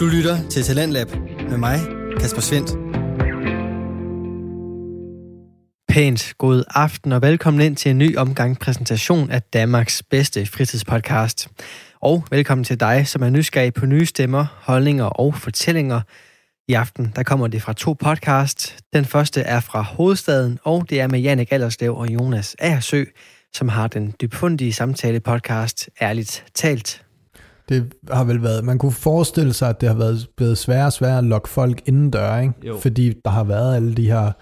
Du lytter til Talentlab med mig, Kasper Svendt. Pænt god aften og velkommen ind til en ny omgang præsentation af Danmarks bedste fritidspodcast. Og velkommen til dig, som er nysgerrig på nye stemmer, holdninger og fortællinger. I aften der kommer det fra to podcasts. Den første er fra Hovedstaden, og det er med Jannik Allerslev og Jonas Aersø, som har den dybfundige samtale podcast Ærligt Talt. Det har vel været, man kunne forestille sig, at det har været blevet sværere og sværere at lokke folk indendør, ikke? Jo. fordi der har været alle de her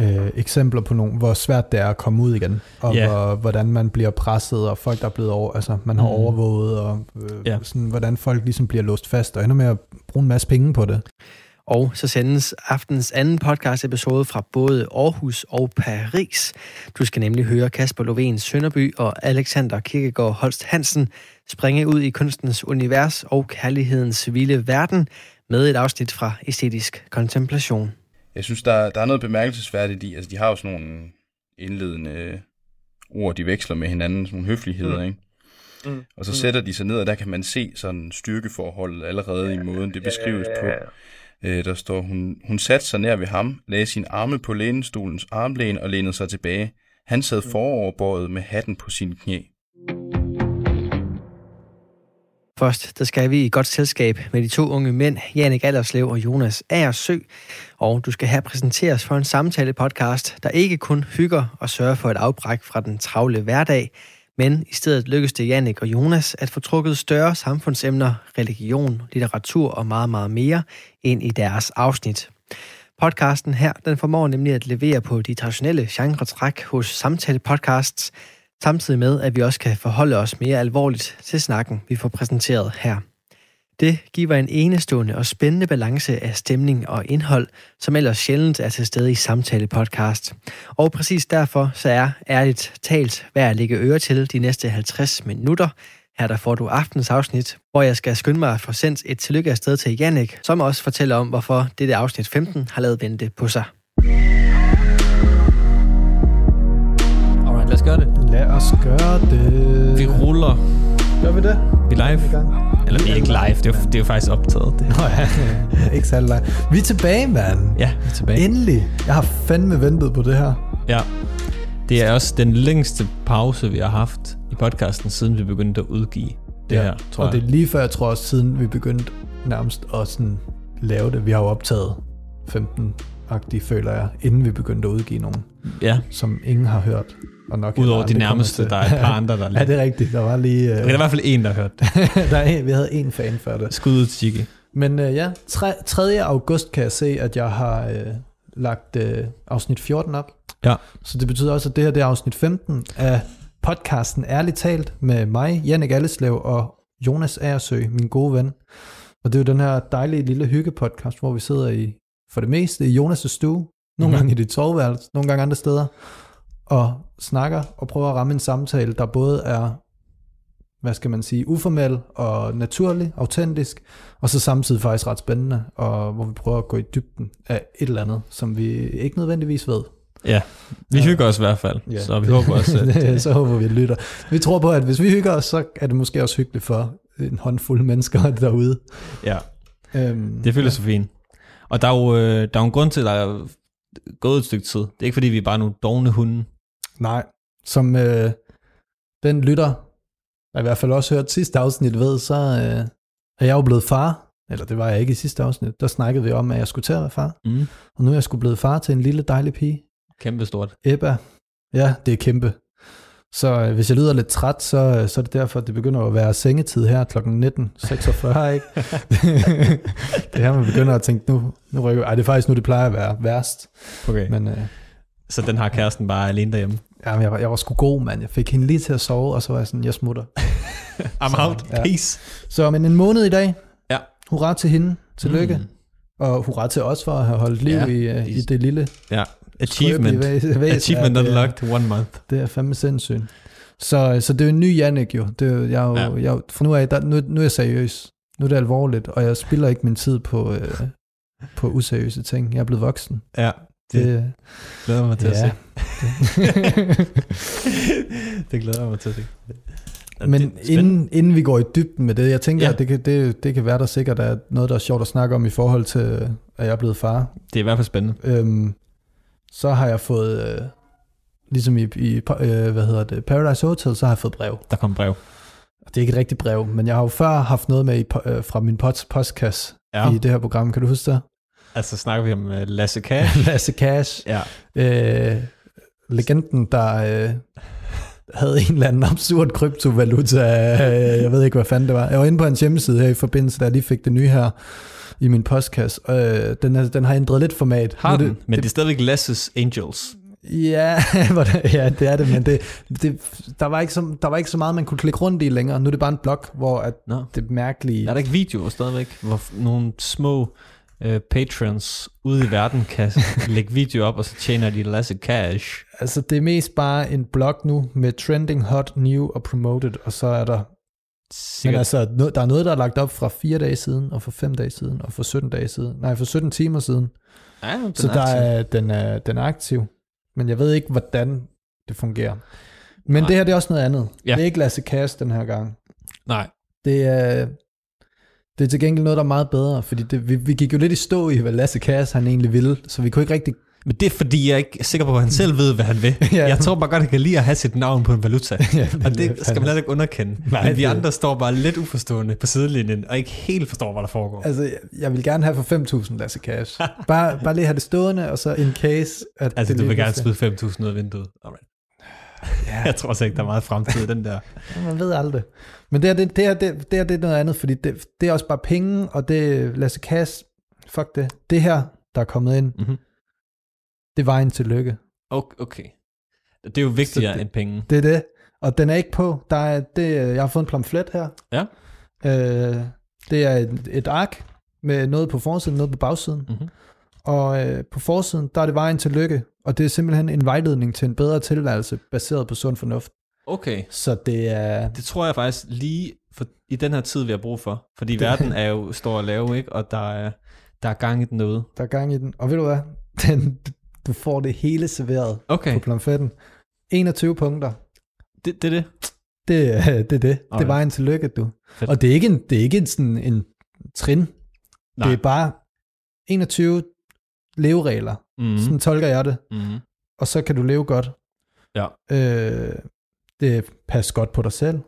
øh, eksempler på nogle, hvor svært det er at komme ud igen, og Ja. hvor, hvordan man bliver presset, og folk, der er blevet over, altså man har Mm. overvåget, og øh, Ja. sådan, hvordan folk ligesom bliver låst fast, og ender med at bruge en masse penge på det. Og så sendes aftens anden podcast episode fra både Aarhus og Paris. Du skal nemlig høre Kasper Lovén Sønderby og Alexander Kirkegaard Holst Hansen springe ud i kunstens univers og kærlighedens vilde verden med et afsnit fra Æstetisk Kontemplation. Jeg synes, der, der er noget bemærkelsesværdigt i, altså de har jo sådan nogle indledende ord, de veksler med hinanden, sådan nogle høfligheder, mm. ikke? Mm. Og så sætter de sig ned, og der kan man se sådan styrkeforholdet allerede i måden, det beskrives på. Øh, der står, hun, hun satte sig nær ved ham, lagde sin arme på lænestolens armlæn og lænede sig tilbage. Han sad foroverbøjet med hatten på sine knæ. Først, der skal vi i godt selskab med de to unge mænd, Jannik Allerslev og Jonas Aersø. Og du skal her præsenteres for en samtale-podcast, der ikke kun hygger og sørger for et afbræk fra den travle hverdag, men i stedet lykkedes det Jannik og Jonas at få trukket større samfundsemner, religion, litteratur og meget, meget mere ind i deres afsnit. Podcasten her, den formår nemlig at levere på de traditionelle genretræk hos samtale-podcasts, samtidig med, at vi også kan forholde os mere alvorligt til snakken, vi får præsenteret her. Det giver en enestående og spændende balance af stemning og indhold, som ellers sjældent er til stede i samtale-podcast. Og præcis derfor så er ærligt talt værd at lægge øre til de næste 50 minutter. Her der får du aftens afsnit, hvor jeg skal skynde mig at få sendt et tillykke afsted til Jannik, som også fortæller om, hvorfor dette afsnit 15 har lavet vente på sig. Alright, lad os gøre det. Lad os gøre det. Vi ruller. Gør vi det? Vi er live. I gang. Eller vi er ikke live, det er, jo- det er jo faktisk optaget. Det. Nå ja, ikke særlig langt. Vi er tilbage, mand. Ja, vi er tilbage. Endelig. Jeg har fandme ventet på det her. Ja. Det er også den længste pause, vi har haft i podcasten, siden vi begyndte at udgive det her, tror og jeg. det er lige før, jeg tror også, siden vi begyndte nærmest at sådan lave det. Vi har jo optaget 15-agtige, føler jeg, inden vi begyndte at udgive nogen, Ja, som ingen har hørt. Og nok udover de nærmeste, der er et par andre, der ja, det er rigtigt. Der var lige... Der er i Uh, hvert fald en, der har hørt det. der er en, vi havde en fan før det. Skud ud til Chiki. Men uh, ja, 3, 3. august kan jeg se, at jeg har uh, lagt uh, afsnit 14 op. Ja. Så det betyder også, at det her det er afsnit 15 af podcasten Ærligt Talt med mig, Jannik Alleslev og Jonas Aersø, min gode ven. Og det er jo den her dejlige lille hyggepodcast, hvor vi sidder i, for det meste i Jonas' stue, nogle mm-hmm. gange i dit soveværelse, nogle gange andre steder, og snakker og prøver at ramme en samtale, der både er, hvad skal man sige, uformel og naturlig, autentisk, og så samtidig faktisk ret spændende, og hvor vi prøver at gå i dybden af et eller andet, som vi ikke nødvendigvis ved. Ja, vi Ja. hygger os i hvert fald. Ja. Så vi håber også, at... Det- så håber vi, at lytter. Vi tror på, at hvis vi hygger os, så er det måske også hyggeligt for en håndfuld mennesker derude. Ja, Øhm, det føles så fint. Og der er, jo, øh, der er jo en grund til, at der er gået et stykke tid. Det er ikke, fordi vi er bare nogle dogne hunde. Nej, som øh, den lytter, der i hvert fald også hørt sidste afsnit ved, så øh, er jeg jo blevet far. Eller det var jeg ikke i sidste afsnit. Der snakkede vi om, at jeg skulle til at være far. Mm. Og nu er jeg sgu blevet far til en lille dejlig pige. Kæmpe stort. Ebba. Ja, det er kæmpe. Så øh, hvis jeg lyder lidt træt, så, øh, så er det derfor, at det begynder at være sengetid her kl. 19.46, ikke? det er her, man begynder at tænke, nu, nu rykker Ej, det er faktisk nu, det plejer at være værst. Okay. Men øh, Så den har kæresten bare alene derhjemme. ja, men jeg, var, jeg var sgu god, mand. Jeg fik hende lige til at sove, og så var jeg sådan, jeg smutter. I'm Så, out. ja. Peace. Så men en måned i dag. Ja. Hurra til hende. Tillykke. Mm. Og hurra til os for at have holdt liv Ja, i, uh, i det lille Ja. Achievement. skrøbelige væ- væsen. Achievement Ja, det unlocked one month. Det er fandme sindssygt. Så, så det er jo en ny Jannik jo. Det er, jo- jeg, er jo, Ja. jeg, for nu er, jeg, der, nu, nu er jeg seriøs. Nu er det alvorligt, og jeg spilder ikke min tid på, øh, på useriøse ting. Jeg er blevet voksen. Ja. Det, Det, glæder mig til at ja. se. det glæder jeg mig til at se. Men inden, inden vi går i dybden med det, jeg tænker, Ja. at det kan, det, det kan være, der sikkert er noget, der er sjovt at snakke om i forhold til, at jeg er blevet far. Det er i hvert fald spændende. Øhm, så har jeg fået, øh, ligesom i, i øh, hvad hedder det, Paradise Hotel, så har jeg fået brev. Der kom brev. Det er ikke et rigtigt brev, men jeg har jo før haft noget med i, øh, fra min post, postkasse Ja. i det her program. Kan du huske det? Altså snakker vi om uh, Lasse Cash. Lasse Cash, ja. øh, legenden, der øh, havde en eller anden absurd kryptovaluta. Øh, jeg ved ikke, hvad fanden det var. Jeg var inde på en hjemmeside her i forbindelse, da jeg lige fik det nye her i min postkasse. Øh, den, er, den har ændret lidt format. Har den, men det er stadigvæk Lasses Angels. Ja, ja, det er det, men det, det, der, var ikke så, der var ikke så meget, man kunne klikke rundt i længere. Nu er det bare en blog, hvor at Nå. det mærkelige... Er der ikke videoer stadigvæk, hvor nogle små uh, patrons ude i verden kan lægge video op, og så tjener de Lasse Cash? Altså, det er mest bare en blog nu med trending, hot, new og promoted, og så er der... Men Sikkert. altså, no, der er noget, der er lagt op fra fire dage siden, og for fem dage siden, og for 17 dage siden. Nej, for 17 timer siden. ja, den så er der aktiv. er, den, er, den er aktiv. Men jeg ved ikke, hvordan det fungerer. Men Nej. det her, det er også noget andet. Ja. Det er ikke Lasse Kass den her gang. Nej. Det er, det er til gengæld noget, der er meget bedre, fordi det, vi, vi gik jo lidt i stå i, hvad Lasse Kass han egentlig ville, så vi kunne ikke rigtig... Men det er fordi, jeg ikke er sikker på, at han selv ved, hvad han vil. Ja. Jeg tror bare godt, han kan lide at have sit navn på en valuta. Ja, Og det skal man heller ikke underkende. Nej, Men vi andre står bare lidt uforstående på sidelinjen, og ikke helt forstår, hvad der foregår. Altså, jeg, vil gerne have for 5.000 Lasse Cash. Bare, bare lige have det stående, og så in case... At Altså, du vil gerne smide 5.000 ud af vinduet. Alright. Ja, Jeg tror også ikke, der er meget fremtid i den der. man ved aldrig. Men det her, det, det, her, det, det, her, det er noget andet, fordi det, det er også bare penge, og det Lasse Cash... Fuck det. Det her, der er kommet ind, Mhm. det er vejen til lykke. Okay. okay. Det er jo vigtigere det- end penge. Det er det. Og den er ikke på. Der er, det, jeg har fået en pamflet her. Ja. Øh, det er et, et ark med noget på forsiden, noget på bagsiden. Mhm. Og øh, på forsiden, der er det vejen til lykke. Og det er simpelthen en vejledning til en bedre tilværelse, baseret på sund fornuft. Okay. Så det er... Det tror jeg faktisk lige for, i den her tid, vi har brug for. Fordi verden er jo stor og lav, ikke? Og der er, der er gang i den noget. Der er gang i den. Og ved du hvad? Den, du får det hele serveret Okay, på pamfletten. 21 punkter. det, det er det. Det, er- det er det. Det er Alright. vejen til lykke, du. Fedt. Og det er ikke en, det er ikke en, sådan en trin. Nej. Det er bare 21 leveregler. Mm-hmm. Mm. Sådan tolker jeg det. Mm-hmm. Og så kan du leve godt. Ja. Øh, det pas godt på dig selv.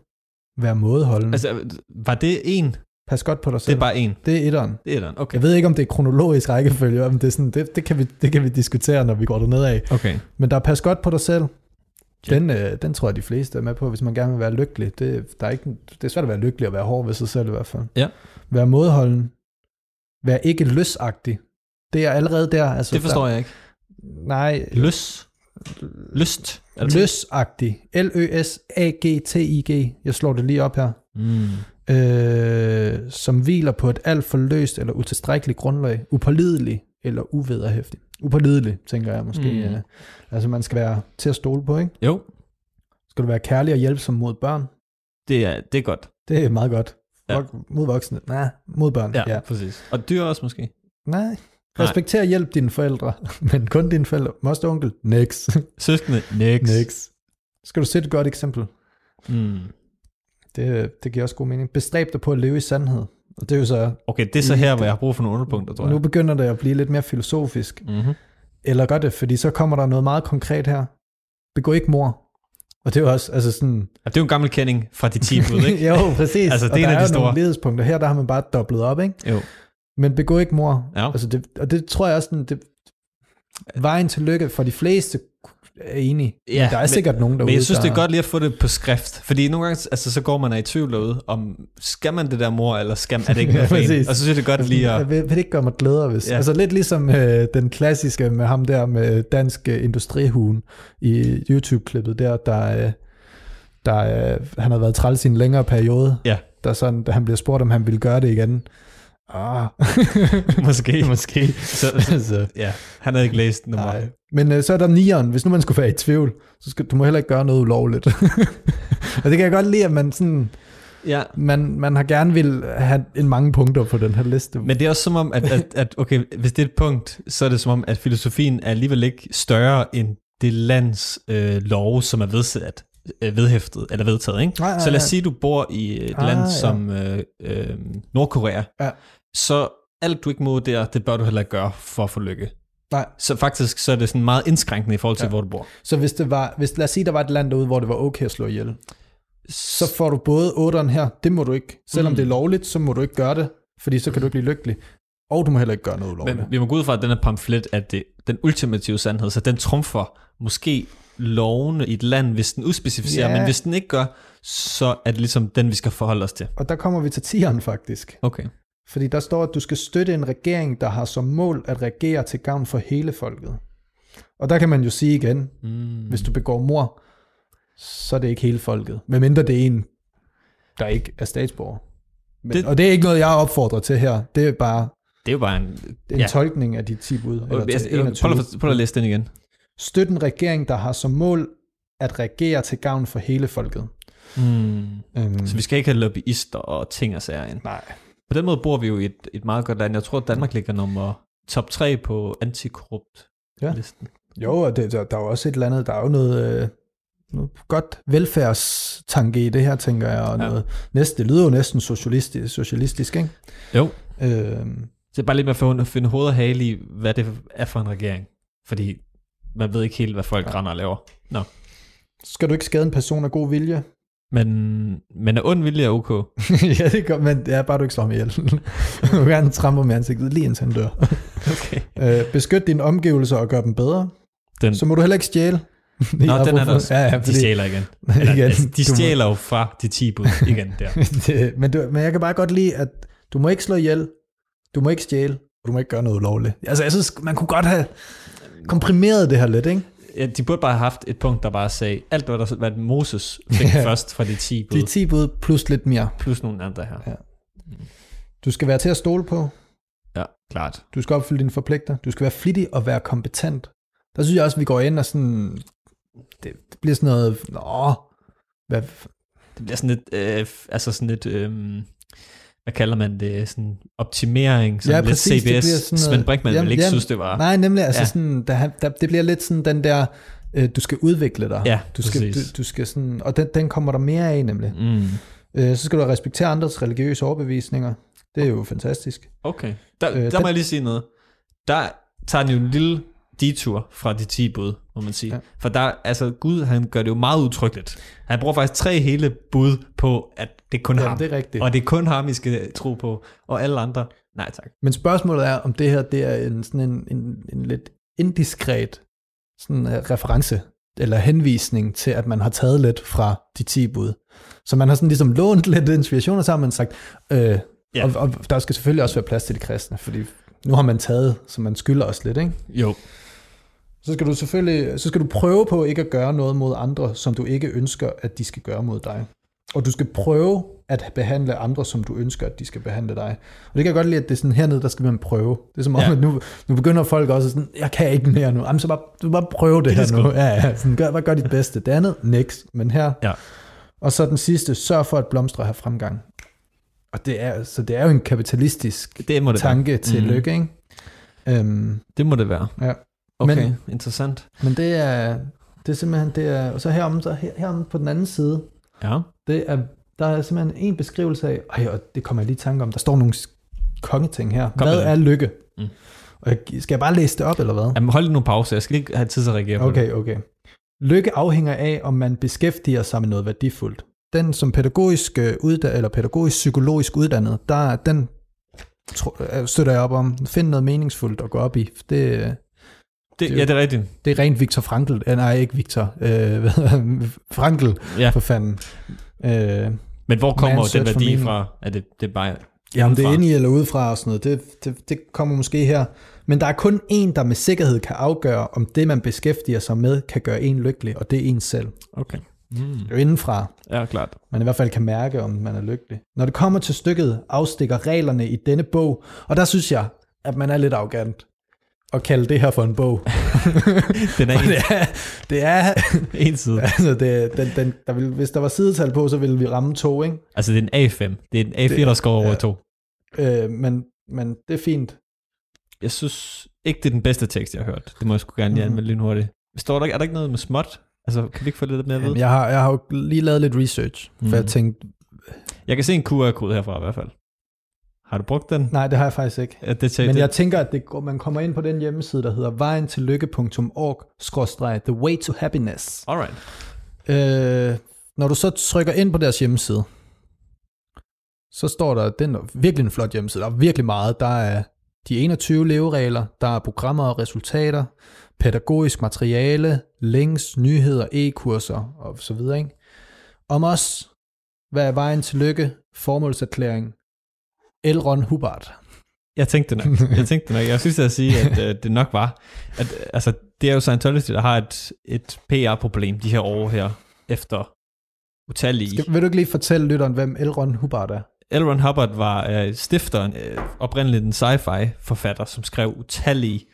Vær mådeholden. Altså, var det en? pas godt på dig Det selv. er bare en. det er etteren. Det er den. Okay. Jeg ved ikke, om det er kronologisk rækkefølge, men det, er sådan, det, det, kan vi, det kan vi diskutere, når vi går derned af. Okay. Men der er pas godt på dig selv. Den, øh, den tror jeg, de fleste er med på, hvis man gerne vil være lykkelig. Det, der er ikke, det er svært at være lykkelig og være hård ved sig selv i hvert fald. Ja. Vær mådeholden. Vær ikke løsagtig. Det er allerede der. Altså, Det forstår der, jeg ikke. Nej, Løs. Lyst. Det? løsagtig. L-Ø-S-A-G-T-I-G. Jeg slår det lige op her. Mm. Øh, som hviler på et alt for løst eller utilstrækkeligt grundlag. Upålidelig eller uvederhæftig. Upålidelig, tænker jeg måske. Mm. Øh, altså man skal være til at stole på, ikke? Jo, Skal du være kærlig og hjælpsom mod børn? det er, det er godt. Det er meget godt. Ja. Mod voksne? Nej, mod børn. Ja. ja. præcis. Og dyr også måske. Nej. Respekter og hjælp dine forældre, men kun dine forældre. Moster onkel? Next. Søskende. Next. Next. Skal du sætte et godt eksempel? Mm. Det, det giver også god mening. Bestræb dig på at leve i sandhed. Og det er jo så, Okay, det er så her, hvor jeg har brug for nogle underpunkter, tror jeg. nu begynder det at blive lidt mere filosofisk. Mm-hmm. Eller gør det, fordi så kommer der noget meget konkret her. Begå ikke mor. Og det er jo også, altså sådan... Ja, det er jo en gammel kending fra de 10 bud, ikke? jo, præcis. Altså, det og er en der af de jo store. nogle lighedspunkter. Her der har man bare dobblet op, ikke? Jo. Men begå ikke mor. Ja. Altså det, og det tror jeg også, sådan, det, vejen til lykke for de fleste er enige. Ja, men der er men- sikkert nogen derude, Men jeg synes, det er der, godt lige at få det på skrift. Fordi nogle gange, altså, så går man er i tvivl derude, om skal man det der mor, eller skal, er det ikke noget for en? Præcis. Og så synes jeg, det er godt lige Jeg at... vil, vil det ikke gøre mig glæder, hvis... Ja. Ja. Altså lidt ligesom øh, den klassiske med ham der med dansk øh, industrihuen i YouTube-klippet der, der, øh, der øh, han har været træls i en længere periode. Ja. Der sådan, da han bliver spurgt, om han ville gøre det igen. Ah. Måske. Måske. Så, altså, ja, han havde ikke læst nummer. nej. Men øh, så er der nieren. Hvis nu man skulle være i tvivl, så skal du må heller ikke gøre noget ulovligt. og det kan jeg godt lide, at man sådan... Ja, Man, man har gerne vil have en mange punkter på den her liste. men det er også som om, at, at, at okay, hvis det er et punkt, så er det som om, at filosofien er alligevel ikke større end det lands øh, lov, som er vedsat. Øh, vedhæftet, eller vedtaget, ikke? Nej, nej, så lad os sige, at du bor i et Ah, land ja. som øh, øh, Nordkorea. Ja. Så alt du ikke må der, det bør du heller ikke gøre for at få lykke. Nej. Så faktisk så er det sådan meget indskrænkende i forhold til, ja. hvor du bor. Så hvis det var, hvis, lad os sige, der var et land derude, hvor det var okay at slå ihjel, så får du både 8'eren her, det må du ikke. Selvom Mm. det er lovligt, så må du ikke gøre det, fordi så kan du ikke blive lykkelig. Og du må heller ikke gøre noget ulovligt. Men vi må gå ud fra, at den her pamflet er det, den ultimative sandhed, så den trumfer måske lovene i et land, hvis den udspecificerer, Ja. men hvis den ikke gør, så er det ligesom den, vi skal forholde os til. Og der kommer vi til tieren faktisk. Okay. Fordi der står, at du skal støtte en regering, der har som mål at regere til gavn for hele folket. Og der kan man jo sige igen, Mm. hvis du begår mor, så er det ikke hele folket. Medmindre det er en, der ikke er statsborger. Men, det, og det er ikke noget, jeg opfordrer til her. Det er bare Det er jo bare en... en Ja. tolkning af de 10 bud. Eller Jeg, jeg, 21. prøv, at, prøv at læse den igen. Støt en regering, der har som mål at regere til gavn for hele folket. Mm. Øhm, Så vi skal ikke have lobbyister og ting og sager ind. Nej. På den måde bor vi jo i et, et meget godt land. Jeg tror, at Danmark ligger nummer top 3 på antikorrupt Ja. listen. Jo, og det, der, der er jo også et eller andet, der er jo noget, øh, noget godt velfærdstanke i det her, tænker jeg, og Ja. noget, næste, det lyder jo næsten socialistisk, socialistisk ikke? Jo. Så det er bare lidt med at finde, finde hoved og hale i, hvad det er for en regering. Fordi man ved ikke helt, hvad folk ja. render og laver. Nå. skal du ikke skade en person af god vilje? Men, men er ond vilje er ok. ja, det gør, men det er bare, du ikke slår ham ihjel. du gerne trampe med ansigtet, lige indtil han dør. Okay. øh, beskyt dine omgivelser og gør dem bedre. Den, Så må du heller ikke stjæle. Nå, den er der også. Ja, ja, de fordi, stjæler igen. Eller, igen, altså, de du må- stjæler jo fra de 10 bud igen der. det, men, du, men jeg kan bare godt lide, at du må ikke slå ihjel, du må ikke stjæle, og du må ikke gøre noget ulovligt. Altså, jeg synes, man kunne godt have komprimeret det her lidt, ikke? Ja, de burde bare have haft et punkt, der bare sagde, alt hvad, der, hvad Moses fik Ja. først fra de 10 bud, De 10 bud plus lidt mere. plus nogle andre her. Ja. Du skal være til at stole på. Ja, klart. Du skal opfylde dine forpligter. Du skal være flittig og være kompetent. Der synes jeg også, at vi går ind og sådan... Det, det bliver sådan noget... Nå, hvad, Det bliver sådan lidt, øh, altså sådan lidt, øh, hvad kalder man det, sådan optimering, sådan Ja, lidt præcis, bliver CBS. sådan noget- Svend Brinkmann Jamen, ville ikke jamen, synes, det var. Nej, nemlig, altså Ja. sådan, der, der, det bliver lidt sådan den der, øh, du skal udvikle dig. Ja, du skal, du, præcis. du skal sådan, og den, den kommer der mere af nemlig. Mm. Øh, så skal du respektere andres religiøse overbevisninger. Det er jo fantastisk. Okay, der, øh, der den- må jeg lige sige noget. Der tager den jo en lille detur fra de 10 bud, må man sige. Ja. For der, altså Gud, han gør det jo meget utryggeligt. Han bruger faktisk tre hele bud på, at det er kun Ja, ham. det er rigtigt. Og det er kun ham, I skal tro på. Og alle andre, nej tak. Men spørgsmålet er, om det her det er en, sådan en, en, en lidt indiskret sådan, uh, reference eller henvisning til, at man har taget lidt fra de 10 bud. Så man har sådan ligesom lånt lidt inspiration, og så har man sagt, øh, ja. og, og der skal selvfølgelig også være plads til de kristne, fordi nu har man taget, så man skylder os lidt, ikke? Jo. Så skal du selvfølgelig, så skal du prøve på ikke at gøre noget mod andre, som du ikke ønsker, at de skal gøre mod dig. Og du skal prøve at behandle andre, som du ønsker, at de skal behandle dig. Og det kan jeg godt lide, at det er sådan hernede, der skal man prøve. Det er som om, Ja. at nu, nu begynder folk også sådan, jeg kan ikke mere nu. Jamen, så bare, du bare prøve det det her nu. Ja, ja, sådan, gør, bare gør dit bedste. Det andet, next. Men her. Ja. Og så den sidste, sørg for at blomstre have fremgang. Og det er, så det er jo en kapitalistisk Det må det tanke være. til Mhm. lykke, ikke? Øhm, Det må det være. Ja. Okay, Men- interessant. Men det er, det er simpelthen, det er, og så herom, så her, herom på den anden side, Ja. det er, der er simpelthen en beskrivelse af, ej, og det kommer jeg lige i tanke om, der står nogle kongeting her. Kom hvad er lykke? Mm. Og jeg, skal jeg bare læse det op, eller hvad? Jamen hold lige nogle pause, jeg skal ikke have tid til at reagere på det. Okay, okay. Lykke afhænger af, om man beskæftiger sig med noget værdifuldt. Den som pædagogisk øh, uddannet, eller pædagogisk psykologisk uddannet, der, den øh, støtter jeg op om. Find noget meningsfuldt at gå op i. Det, øh, Det, ja, det er rigtigt. det er rent Viktor Frankl. Øh, nej, ikke Viktor. Øh? Frankl, Ja. for fanden. Øh, Men hvor kommer den værdi fra? Er det, det er bare... Jamen, det er inde i eller udefra og sådan noget. Det, det, det kommer måske her. Men der er kun en, der med sikkerhed kan afgøre, om det, man beskæftiger sig med, kan gøre en lykkelig, og det er en selv. Okay. Mm. Det er jo indenfra, Ja, klart. man i hvert fald kan mærke, om man er lykkelig. Når det kommer til stykket, afstikker reglerne i denne bog, og der synes jeg, at man er lidt arrogant at kalde det her for en bog. Den er Og det en, er, det er en side. altså det, den, den, der vil, hvis der var sidetal på, så ville vi ramme to, ikke? Altså, det er en A5. Det er en A4, Det- der skal over ja. to. Øh, men, men det er fint. Jeg synes ikke, det er den bedste tekst, jeg har hørt. Det må jeg sgu gerne lige Mhm. anmelde lynhurtigt. Står der, er der ikke noget med småt? Altså, kan vi ikke få lidt mere vide? jeg, har, jeg har jo lige lavet lidt research, for Mm. jeg tænkte, Jeg kan se en QR-kode herfra i hvert fald. Har du brugt den? nej, det har jeg faktisk ikke. Ja, det Men jeg tænker, at det, man kommer ind på den hjemmeside, der hedder vejentillykke.org-the way to happiness. Alright. Øh, når du så trykker ind på deres hjemmeside, så står der, den er virkelig en flot hjemmeside, der er virkelig meget. Der er de 21 leveregler, der er programmer og resultater, pædagogisk materiale, links, nyheder, e-kurser og så videre. Ikke? Om os, hvad er vejen til lykke, formålserklæring, Elron Hubbard. Jeg tænkte det nok. Jeg tænkte det nok. Jeg synes at sige, at øh, det nok var. At, øh, altså, det er jo Scientology, der har et, et PR-problem de her år her, efter utallige... Skal, vil du ikke lige fortælle lytteren, hvem Elron Hubbard er? L. Ron Hubbard var øh, stifteren, øh, oprindeligt en sci-fi forfatter, som skrev utallige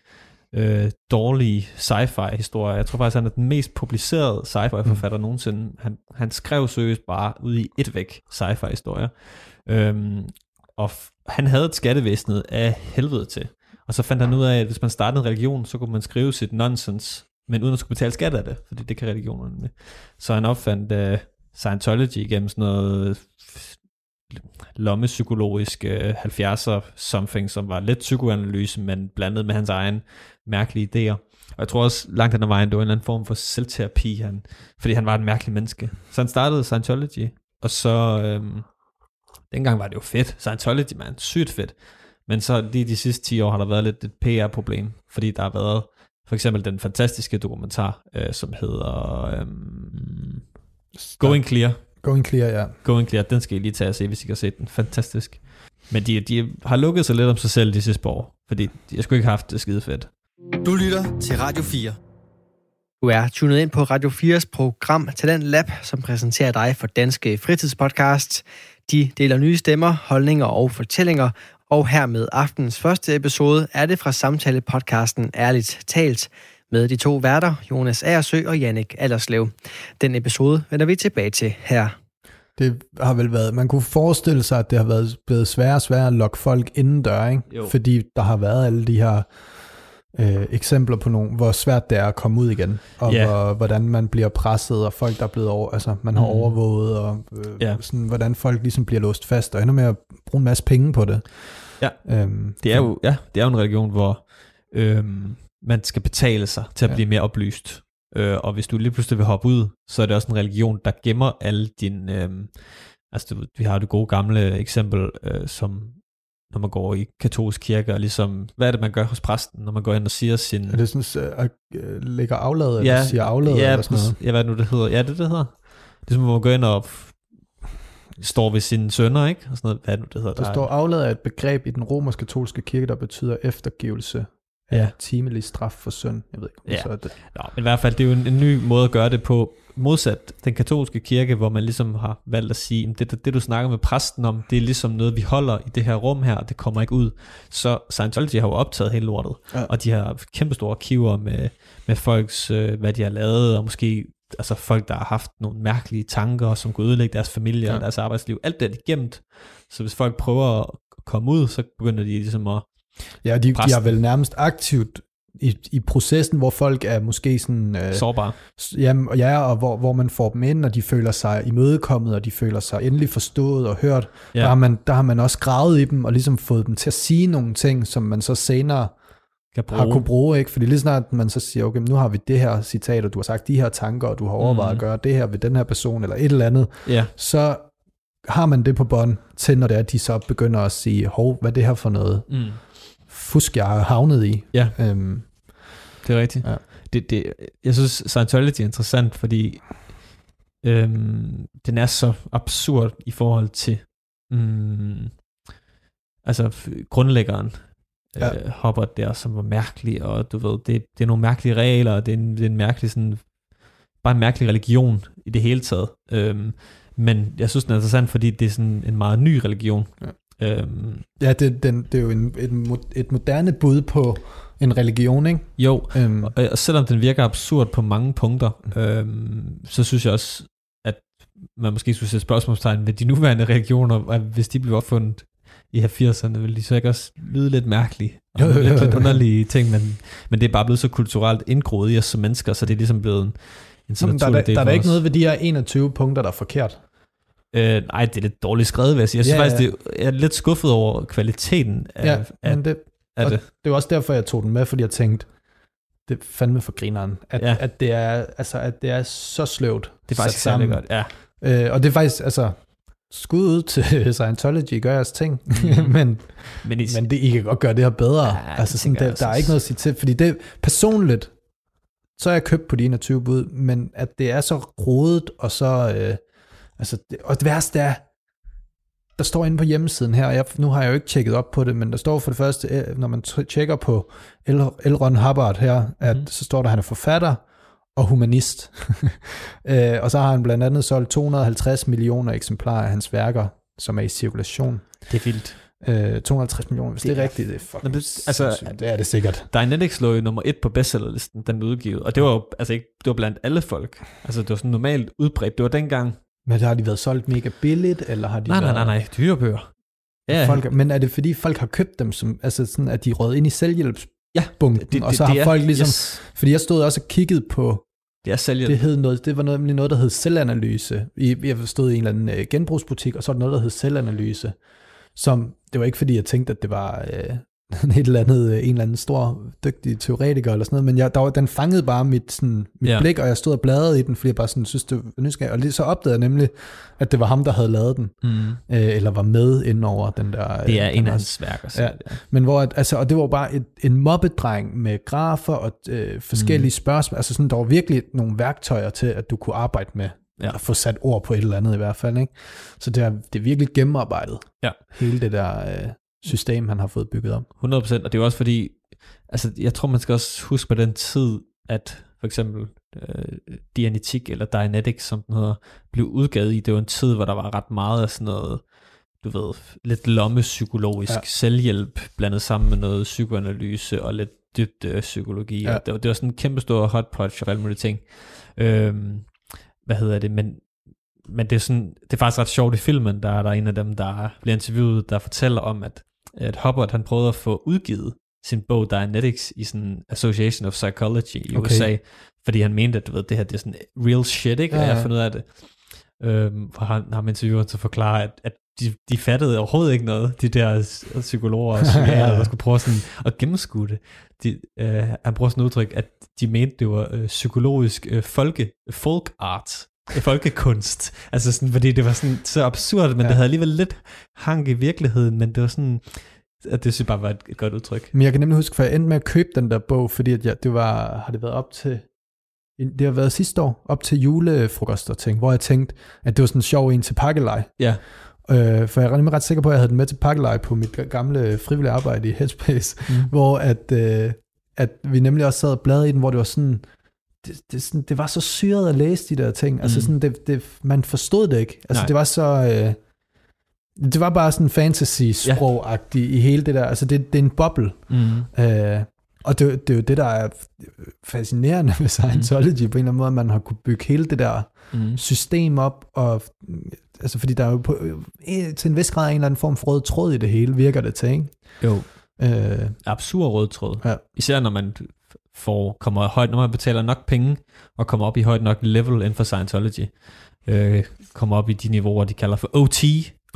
øh, dårlige sci-fi historier. Jeg tror faktisk, han er den mest publicerede sci-fi forfatter mm. nogensinde. Han, han skrev seriøst bare ud i et væk sci-fi historier. Øhm, og f- han havde et skattevæsenet af helvede til. Og så fandt han ud af, at hvis man startede en religion, så kunne man skrive sit nonsense, men uden at skulle betale skat af det, fordi det kan religionerne med. Så han opfandt uh, Scientology gennem sådan noget lommepsykologisk øh, uh, 70'er something, som var lidt psykoanalyse, men blandet med hans egen mærkelige idéer. Og jeg tror også langt hen ad vejen, det var en eller anden form for selvterapi, han, fordi han var et mærkeligt menneske. Så han startede Scientology, og så, øhm, dengang var det jo fedt. Scientology, man, sygt fedt. Men så lige de sidste 10 år har der været lidt et PR-problem, fordi der har været for eksempel den fantastiske dokumentar, øh, som hedder øhm, Going Clear, Going Clear, ja. Going Clear, den skal I lige tage og se, hvis I kan se den. Fantastisk. Men de, de har lukket sig lidt om sig selv de sidste par år, fordi de har sgu ikke haft det skide fedt. Du lytter til Radio 4. Du er tunet ind på Radio 4's program Talent Lab, som præsenterer dig for Danske Fritidspodcast. De deler nye stemmer, holdninger og fortællinger, og her med aftens første episode er det fra samtale-podcasten Ærligt Talt med de to værter, Jonas Aersø og Jannik Allerslev. Den episode vender vi tilbage til her. Det har vel været, man kunne forestille sig, at det har været blevet sværere og sværere at lokke folk indendør, ikke? Jo. Fordi der har været alle de her øh, eksempler på nogle, hvor svært det er at komme ud igen, og Ja. hvor, hvordan man bliver presset, og folk, der er blevet over, altså man har Mm. overvåget, og øh, Ja. sådan, hvordan folk ligesom bliver låst fast, og ender med at bruge en masse penge på det. Ja. Øhm, Det er jo, ja, det er jo en religion, hvor øhm, man skal betale sig til at Ja. blive mere oplyst. Øh, og hvis du lige pludselig vil hoppe ud, så er det også en religion, der gemmer alle dine... Øhm, altså, vi har det gode gamle eksempel, øh, som når man går i katolsk kirke, og ligesom, hvad er det, man gør hos præsten, når man går ind og siger sin... Er det sådan, øh, at øh, lægger afladet, eller siger afladet, ja, eller sådan noget? ja, hvad nu det hedder? Ja, det det, hedder. Det er som, hvor man går ind og står ved sine sønner, ikke? Og sådan noget, hvad er det nu, det hedder? Der er- står afladet er et begreb i den romersk-katolske kirke, der betyder eftergivelse Ja. timelig straf for synd. Jeg ved ikke, Ja. så er det. Nå, men i hvert fald, det er jo en, en ny måde at gøre det på, modsat den katolske kirke, hvor man ligesom har valgt at sige, "Jamen, det, det, det du snakker med præsten om, det er ligesom noget, vi holder i det her rum her, og det kommer ikke ud. Så Scientology har jo optaget hele lortet, Ja. og de har kæmpe store arkiver med, med folks, øh, hvad de har lavet, og måske altså folk, der har haft nogle mærkelige tanker, som kunne ødelægge deres familie ja. Og deres arbejdsliv. Alt det er de gemt, så hvis folk prøver at komme ud, så begynder de ligesom at... Ja, de, de Præsten. er vel nærmest aktivt i, i processen, hvor folk er måske sådan... Øh, sårbare. jamen, ja, og hvor, hvor man får dem ind, og de føler sig imødekommet, og de føler sig endelig forstået og hørt. Ja. Der, har man, der har man også gravet i dem, og ligesom fået dem til at sige nogle ting, som man så senere Kan har bruge. kunne bruge, ikke? Fordi lige snart man så siger, okay, nu har vi det her citat, og du har sagt de her tanker, og du har overvejet Mhm. at gøre det her ved den her person, eller et eller andet, Ja, så har man det på bånd til, når det er, at de så begynder at sige, hov, hvad er det her for noget mm. Fusk, jeg har havnet i? Ja. Øhm, Det er rigtigt. Ja. Det, det, jeg synes, Scientology er interessant, fordi øhm, den er så absurd i forhold til mm, altså grundlæggeren ja. Øh, Hubbard der, som var mærkelig, og du ved, det, det er nogle mærkelige regler, og det er en, det er en mærkelig sådan, bare en mærkelig religion i det hele taget. Øhm, men jeg synes, den er interessant, fordi det er sådan en meget ny religion. Ja. Øhm, ja, det, den, det er jo en, et, et moderne bud på en religion, ikke? jo, Øhm, Og, og selvom den virker absurd på mange punkter, øhm, så synes jeg også, at man måske skulle sætte spørgsmålstegn ved de nuværende religioner, hvis de blev opfundet i 80'erne, ville de så ikke også lyde lidt mærkelige, og Jo, jo, jo, lidt, jo. lidt underlige ting, men, men det er bare blevet så kulturelt indgroet i os som mennesker, så det er ligesom blevet en, en så Jamen, der, er, da- del der er ikke noget ved de her 21 punkter, der er forkert. Øh, nej, det er lidt dårligt skrevet, vil jeg sige. Jeg synes Ja, ja, faktisk, det, jeg er lidt skuffet over kvaliteten af, Ja, af, men det, af det. det var også derfor, jeg tog den med, fordi jeg tænkte, det er fandme for grineren, at, Ja. ja. at, det, er, altså, at det er så sløvt Det er faktisk sat godt. Ja. Øh, og det er faktisk, altså, skud ud til Scientology, gør jeres ting, Mhm. men, Men, i, men det, I kan godt gøre det her bedre. Ja, Ja, altså, sådan, det, der er ikke noget at sige til, fordi det personligt, så er jeg købt på de 21 bud, men at det er så rodet, og så, øh, altså, det, og det værste er, der står inde på hjemmesiden her, og jeg, nu har jeg jo ikke tjekket op på det, men der står for det første, øh, når man tjekker på L. L. Ron Hubbard her, at Mhm. så står der, at han er forfatter og humanist. øh, og så har han blandt andet solgt 250 millioner eksemplarer af hans værker, som er i cirkulation. det er vildt. Øh, 250 millioner, hvis det, Det er rigtigt, det er fucking det- altså- altså, det er det sikkert. Dianetics lå jo nummer et på bestsellerlisten, den blev udgivet. Og det var jo altså ikke, det var blandt alle folk. Altså det var sådan normalt udbredt. Det var dengang. Men har de været solgt mega billigt, eller har de Nej, nej, været... nej, nej. Dyre bøger. Ja, Folk, men er det fordi, folk har købt dem, som, altså sådan, at de rød ind i selvhjælpsbunken, det, det, og så det har er, folk ligesom... Yes, Fordi jeg stod også og kiggede på, det er det hed noget, det var noget, nemlig noget, der hed selvanalyse. Jeg stod i en eller anden øh, genbrugsbutik, og så var der noget, der hed selvanalyse. Som, det var ikke fordi, jeg tænkte, at det var øh, et eller andet, øh, en eller anden stor, dygtig teoretiker eller sådan noget, men jeg, der var, den fangede bare mit, sådan, mit Ja. blik, og jeg stod og bladrede i den, fordi jeg bare sådan, synes, det var nysgerrig. Og lige så opdagede jeg nemlig, at det var ham, der havde lavet den, Mm. øh, eller var med inden over den der... Det er øh, en af hans værker. Ja. ja. men hvor, at, altså, og det var bare et, en mobbedreng med grafer og øh, forskellige Mm. spørgsmål. Altså sådan, der var virkelig nogle værktøjer til, at du kunne arbejde med ja. at få sat ord på et eller andet i hvert fald. Ikke? Så det er, det er virkelig gennemarbejdet. Ja. Hele det der øh, system, han har fået bygget op. 100%, og det er jo også fordi, altså jeg tror man skal også huske på den tid, at for eksempel øh, Dianetik eller Dianetics, som den hedder, blev udgivet i, det var en tid, hvor der var ret meget af sådan noget, du ved, lidt lommepsykologisk ja. Selvhjælp, blandet sammen med noget psykoanalyse og lidt dybt øh, psykologi, ja. Og det var, det var sådan en kæmpe stor hotpot og alle mulige ting. Øhm, hvad hedder det, men men det er, sådan, det er faktisk ret sjovt i filmen, der er der en af dem, der bliver interviewet, der fortæller om, at, at Hubbard han prøvede at få udgivet sin bog Dianetics i sådan Association of Psychology i Okay. USA, fordi han mente, at du ved, det her det er sådan real shit, ikke? Ja, Ja. Og jeg fundet ud af det. Øhm, hvor han har intervieweren at forklare, at, at de, de fattede overhovedet ikke noget, de der psykologer og psykiater, der skulle prøve sådan at gennemskue det. De, øh, han bruger sådan et udtryk, at de mente, det var øh, psykologisk øh, folke, folk art, folkekunst. Altså sådan, fordi det var sådan så absurd, men ja. Det havde alligevel lidt hang i virkeligheden, men det var sådan, at det synes jeg bare var et, godt udtryk. Men jeg kan nemlig huske, for jeg endte med at købe den der bog, fordi at jeg, det var, har det været op til, det har været sidste år, op til julefrokost og ting, hvor jeg tænkte, at det var sådan en sjov en til pakkelej. Ja. Øh, for jeg er nemlig ret sikker på, at jeg havde den med til pakkelej på mit gamle frivillige arbejde i Headspace, Mm. hvor at, øh, at vi nemlig også sad og bladrede i den, hvor det var sådan, det, det, sådan, det var så syret at læse de der ting. Altså Mm. sådan, det, det, man forstod det ikke. Altså Nej. det var så... Øh, det var bare sådan fantasy-sprog-agtigt i hele det der. Altså det, det er en boble. Mm. Øh, og det, det er jo det, der er fascinerende ved Scientology mm. på en eller anden måde, at man har kunne bygge hele det der Mm. system op, og altså fordi der er jo på, øh, til en vis grad en eller anden form for rød tråd i det hele, virker det til, ikke? Jo. Øh, absurd rød tråd. Ja. Især når man får, kommer højt, når man betaler nok penge, og kommer op i højt nok level inden for Scientology. Øh, kommer op i de niveauer, de kalder for OT,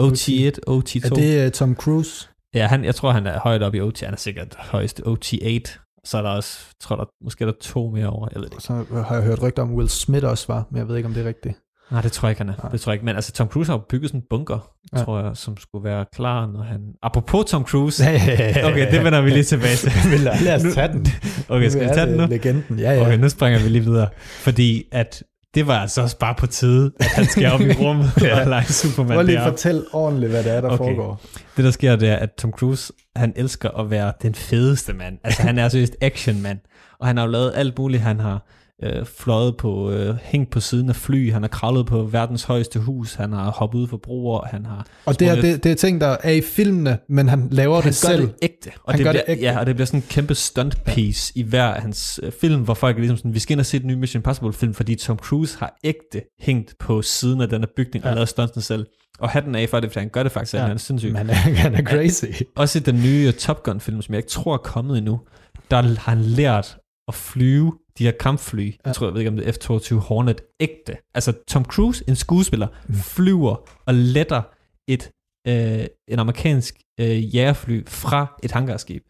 OT1, OT2. er det uh, Tom Cruise? Ja, han, jeg tror, han er højt op i OT. Han er sikkert højst OT8. Så er der også, tror der, måske er der to mere over. Jeg ved det ikke. Så har jeg hørt rygter om, Will Smith også var, men jeg ved ikke, om det er rigtigt. Nej, det tror jeg ikke, han er. Nej. Det tror jeg ikke. Men altså, Tom Cruise har jo bygget sådan en bunker, ja. Tror jeg, som skulle være klar, når han... Apropos Tom Cruise. Okay, det vender vi lige tilbage til. Lad os tage den. Okay, skal vi tage den nu? Legenden, ja, ja. Okay, nu springer vi lige videre. Fordi at det var altså også bare på tide, at han skal op i rummet Ja. og lege Superman Prøv lige deroppe. at fortælle ordentligt, hvad det er, der okay. foregår. Det der sker, det er, at Tom Cruise, han elsker at være den fedeste mand. Altså han er seriøst action mand. Og han har jo lavet alt muligt. Han har øh, fløjet på, øh, hængt på siden af fly, han har kravlet på verdens højeste hus, han har hoppet ud for broer, han har... Og det er, det, det er ting, der er i filmene, men han laver han det gør selv. det ægte. Og Han det gør bliver, det ægte. Ja, og det bliver sådan en kæmpe stunt piece ja. i hver af hans øh, film, hvor folk er ligesom sådan, vi skal ind og se den nye Mission Impossible film, fordi Tom Cruise har ægte hængt på siden af den her bygning ja. og Ja. lavet stunten selv. Og hatten af for det, fordi han gør det faktisk, ja. han er sindssyg. Men han er, han er crazy. Også i den nye Top Gun film, som jeg ikke tror er kommet endnu, der har han lært at flyve de her kampfly, ja. jeg tror, jeg ved ikke om det er F-22 Hornet, ægte. Altså Tom Cruise, en skuespiller, mm. flyver og letter et øh, en amerikansk øh, jægerfly fra et hangarskib.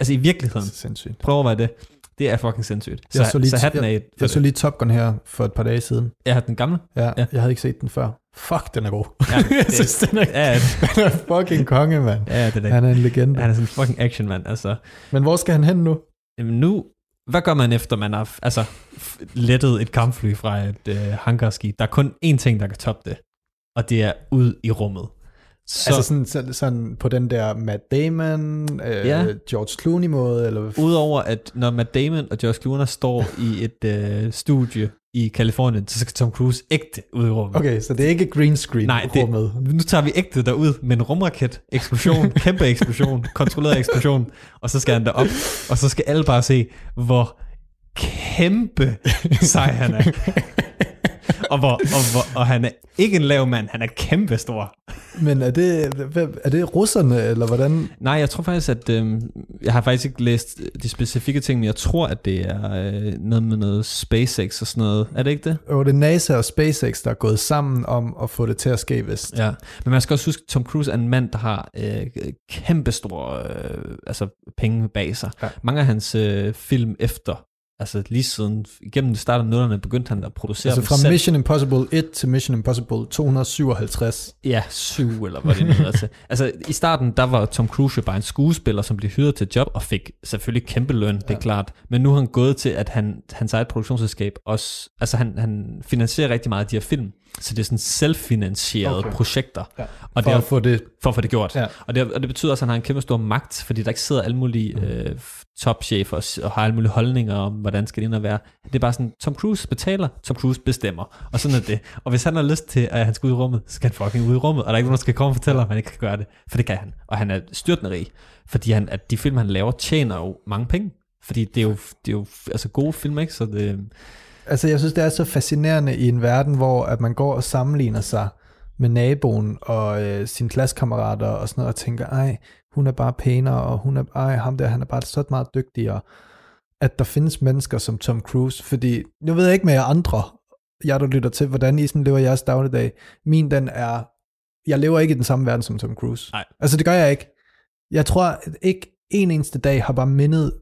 Altså i virkeligheden. Sindssygt. Prøv at overveje det. Det er fucking sindssygt. Så, Jeg så lige, så hatten af jeg, jeg så lige Top Gun her for et par dage siden. jeg har den gamle. Ja, Ja. jeg havde ikke set den før. Fuck, den er god. Ja, jeg synes, den er, Ja, ja, den er fucking konge, mand. ja, det er det. Han er en legende. Han er sådan en fucking action mand. Altså, Men hvor skal han hen nu? jamen nu, hvad gør man efter man har altså, lettet et kampfly fra et øh, hangarskib? Der er kun én ting, der kan toppe det, og det er ud i rummet. Så, Så. Altså sådan, sådan, sådan på den der Matt Damon, øh, Ja. George Clooney måde, eller Udover at når Matt Damon og Josh Clooney står i et øh, studie i Kalifornien, så skal Tom Cruise ægte ud i rummet. Okay, så det er ikke green screen Nej, det, rummet. nu tager vi ægte derud med en rumraket, eksplosion, kæmpe eksplosion, kontrolleret eksplosion, og så skal han derop, og så skal alle bare se, hvor kæmpe sej han er. og, hvor, og, hvor, og han er ikke en lav mand, han er kæmpe stor. Men er det, er det russerne, eller hvordan? Nej, jeg tror faktisk, at øh, jeg har faktisk ikke læst de specifikke ting, men jeg tror, at det er øh, noget med noget SpaceX og sådan noget. Er det ikke det? Jo, det er NASA og SpaceX, der er gået sammen om at få det til at ske, vist. Ja, men man skal også huske, at Tom Cruise er en mand, der har øh, kæmpe store øh, altså penge bag sig. Ja. Mange af hans øh, film efter, altså lige siden, igennem det startede nullerne, begyndte han at producere Altså fra selv. Mission Impossible 1 til Mission Impossible 257. Ja, syv eller hvad det nu til. Altså i starten, der var Tom Cruise bare en skuespiller, som blev hyret til job, og fik selvfølgelig kæmpe løn, ja. det er klart. Men nu er han gået til, at han, hans eget produktionsselskab også, altså han, han finansierer rigtig meget af de her film, så det er sådan selvfinansierede. Okay. projekter. Ja. Og For det er, at få det... for at få det gjort. Ja. Og, det, og det betyder også, at han har en kæmpe stor magt, fordi der ikke sidder alle mulige Mm. øh, topchef og, og har alle mulige holdninger om, hvordan skal det ind og være. Det er bare sådan, Tom Cruise betaler, Tom Cruise bestemmer. Og sådan er det. Og hvis han har lyst til, at han skal ud i rummet, så skal han fucking ud i rummet. Og der er ikke nogen, der skal komme og fortælle ham, at han ikke kan gøre det. For det kan han. Og han er styrtende rig. Fordi han, at de film, han laver, tjener jo mange penge. Fordi det er jo, det er jo altså gode film, ikke? Så det, Altså, jeg synes, det er så fascinerende i en verden, hvor at man går og sammenligner sig med naboen og øh, sine klassekammerater og sådan noget, og tænker, ej, hun er bare pænere, og hun er, ej, ham der, han er bare så meget dygtigere. At der findes mennesker som Tom Cruise, fordi, nu ved jeg ikke med jer andre, jeg der lytter til, hvordan I sådan lever jeres dagligdag. Min, den er, jeg lever ikke i den samme verden som Tom Cruise. Nej. Altså, det gør jeg ikke. Jeg tror at ikke en eneste dag har bare mindet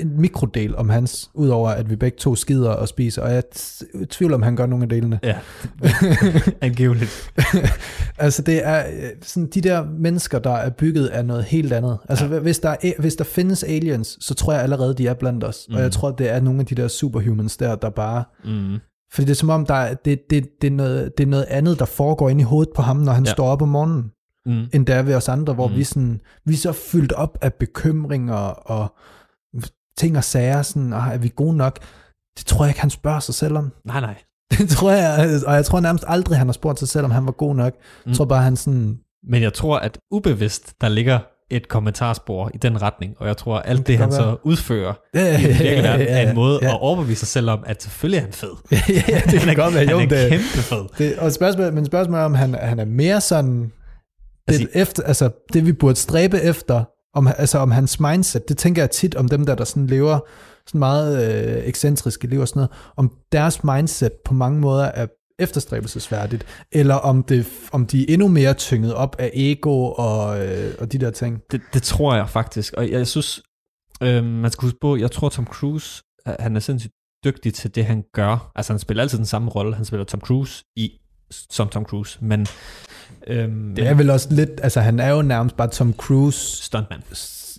en mikrodel om hans, udover at vi begge to skider og spiser, og jeg er t- tvivl om, han gør nogle af delene. ja, angiveligt. altså det er øh, sådan de der mennesker, der er bygget af noget helt andet. Altså ja. hvis, der er, hvis der findes aliens, så tror jeg allerede, de er blandt os. Mm. Og Mm. jeg tror, det er nogle af de der superhumans der, der bare... Mm. Fordi det er som om, der er, det, det, det, er noget, det er noget andet, der foregår inde i hovedet på ham, når han Ja. står op om morgenen, Mm. end det er ved os andre, hvor Mm. mm. vi, sådan, vi er så fyldt op af bekymringer og ting og sager, sådan, ah, er vi gode nok? Det tror jeg ikke, han spørger sig selv om. Nej, nej. Det tror jeg, og jeg tror nærmest aldrig, han har spurgt sig selv, om han var god nok. Jeg Mm. tror bare, han sådan, Men jeg tror, at ubevidst, der ligger et kommentarspor i den retning, og jeg tror, at alt det, kan han godt så være. udfører Ja, i den virkelige verden, er en måde ja. at overbevise sig selv om, at selvfølgelig er han fed. ja, det han er, kan godt være. Jo, han er det, kæmpe fed. det, og spørgsmålet, men spørgsmålet er, om han, han er mere sådan, det, Altså- efter, altså, det vi burde stræbe efter, om, altså om hans mindset, det tænker jeg tit om dem der, der sådan lever sådan meget øh, ekscentriske liv og sådan noget, om deres mindset på mange måder er efterstræbelsesværdigt, eller om, det, om de er endnu mere tynget op af ego og, øh, og de der ting. Det, det tror jeg faktisk, og jeg, jeg synes, øh, man skal huske på, jeg tror, Tom Cruise, han er sindssygt dygtig til det, han gør. Altså, han spiller altid den samme rolle. Han spiller Tom Cruise i som Tom Cruise, men... Øhm, Det er vel også lidt, altså han er jo nærmest bare Tom Cruise Stuntman.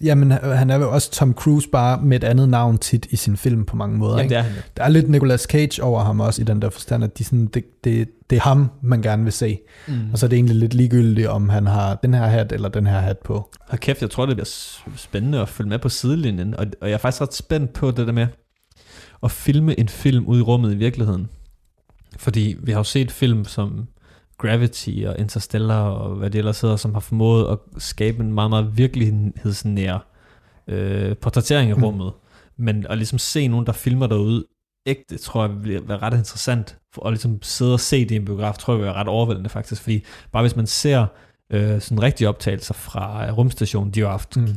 Jamen, han er jo også Tom Cruise, bare med et andet navn tit i sin film på mange måder. Jamen, ikke? det er han. Der er lidt Nicolas Cage over ham også, i den der forstand, at de sådan, det, det, det er ham, man gerne vil se. Mm. Og så er det egentlig lidt ligegyldigt, om han har den her hat eller den her hat på. Og kæft, jeg tror, det bliver spændende at følge med på sidelinjen, og, og jeg er faktisk ret spændt på det der med at filme en film ud i rummet i virkeligheden. Fordi vi har jo set film som Gravity og Interstellar og hvad det ellers hedder, som har formået at skabe en meget, meget virkelighedsnær øh, portrættering af Mm. rummet. Men at ligesom se nogen, der filmer derude ægte, tror jeg vil være ret interessant. For at ligesom sidde og se det i en biograf, tror jeg vil være ret overvældende faktisk. Fordi bare hvis man ser øh, sådan rigtige optagelser fra øh, rumstationen, de har haft Mm.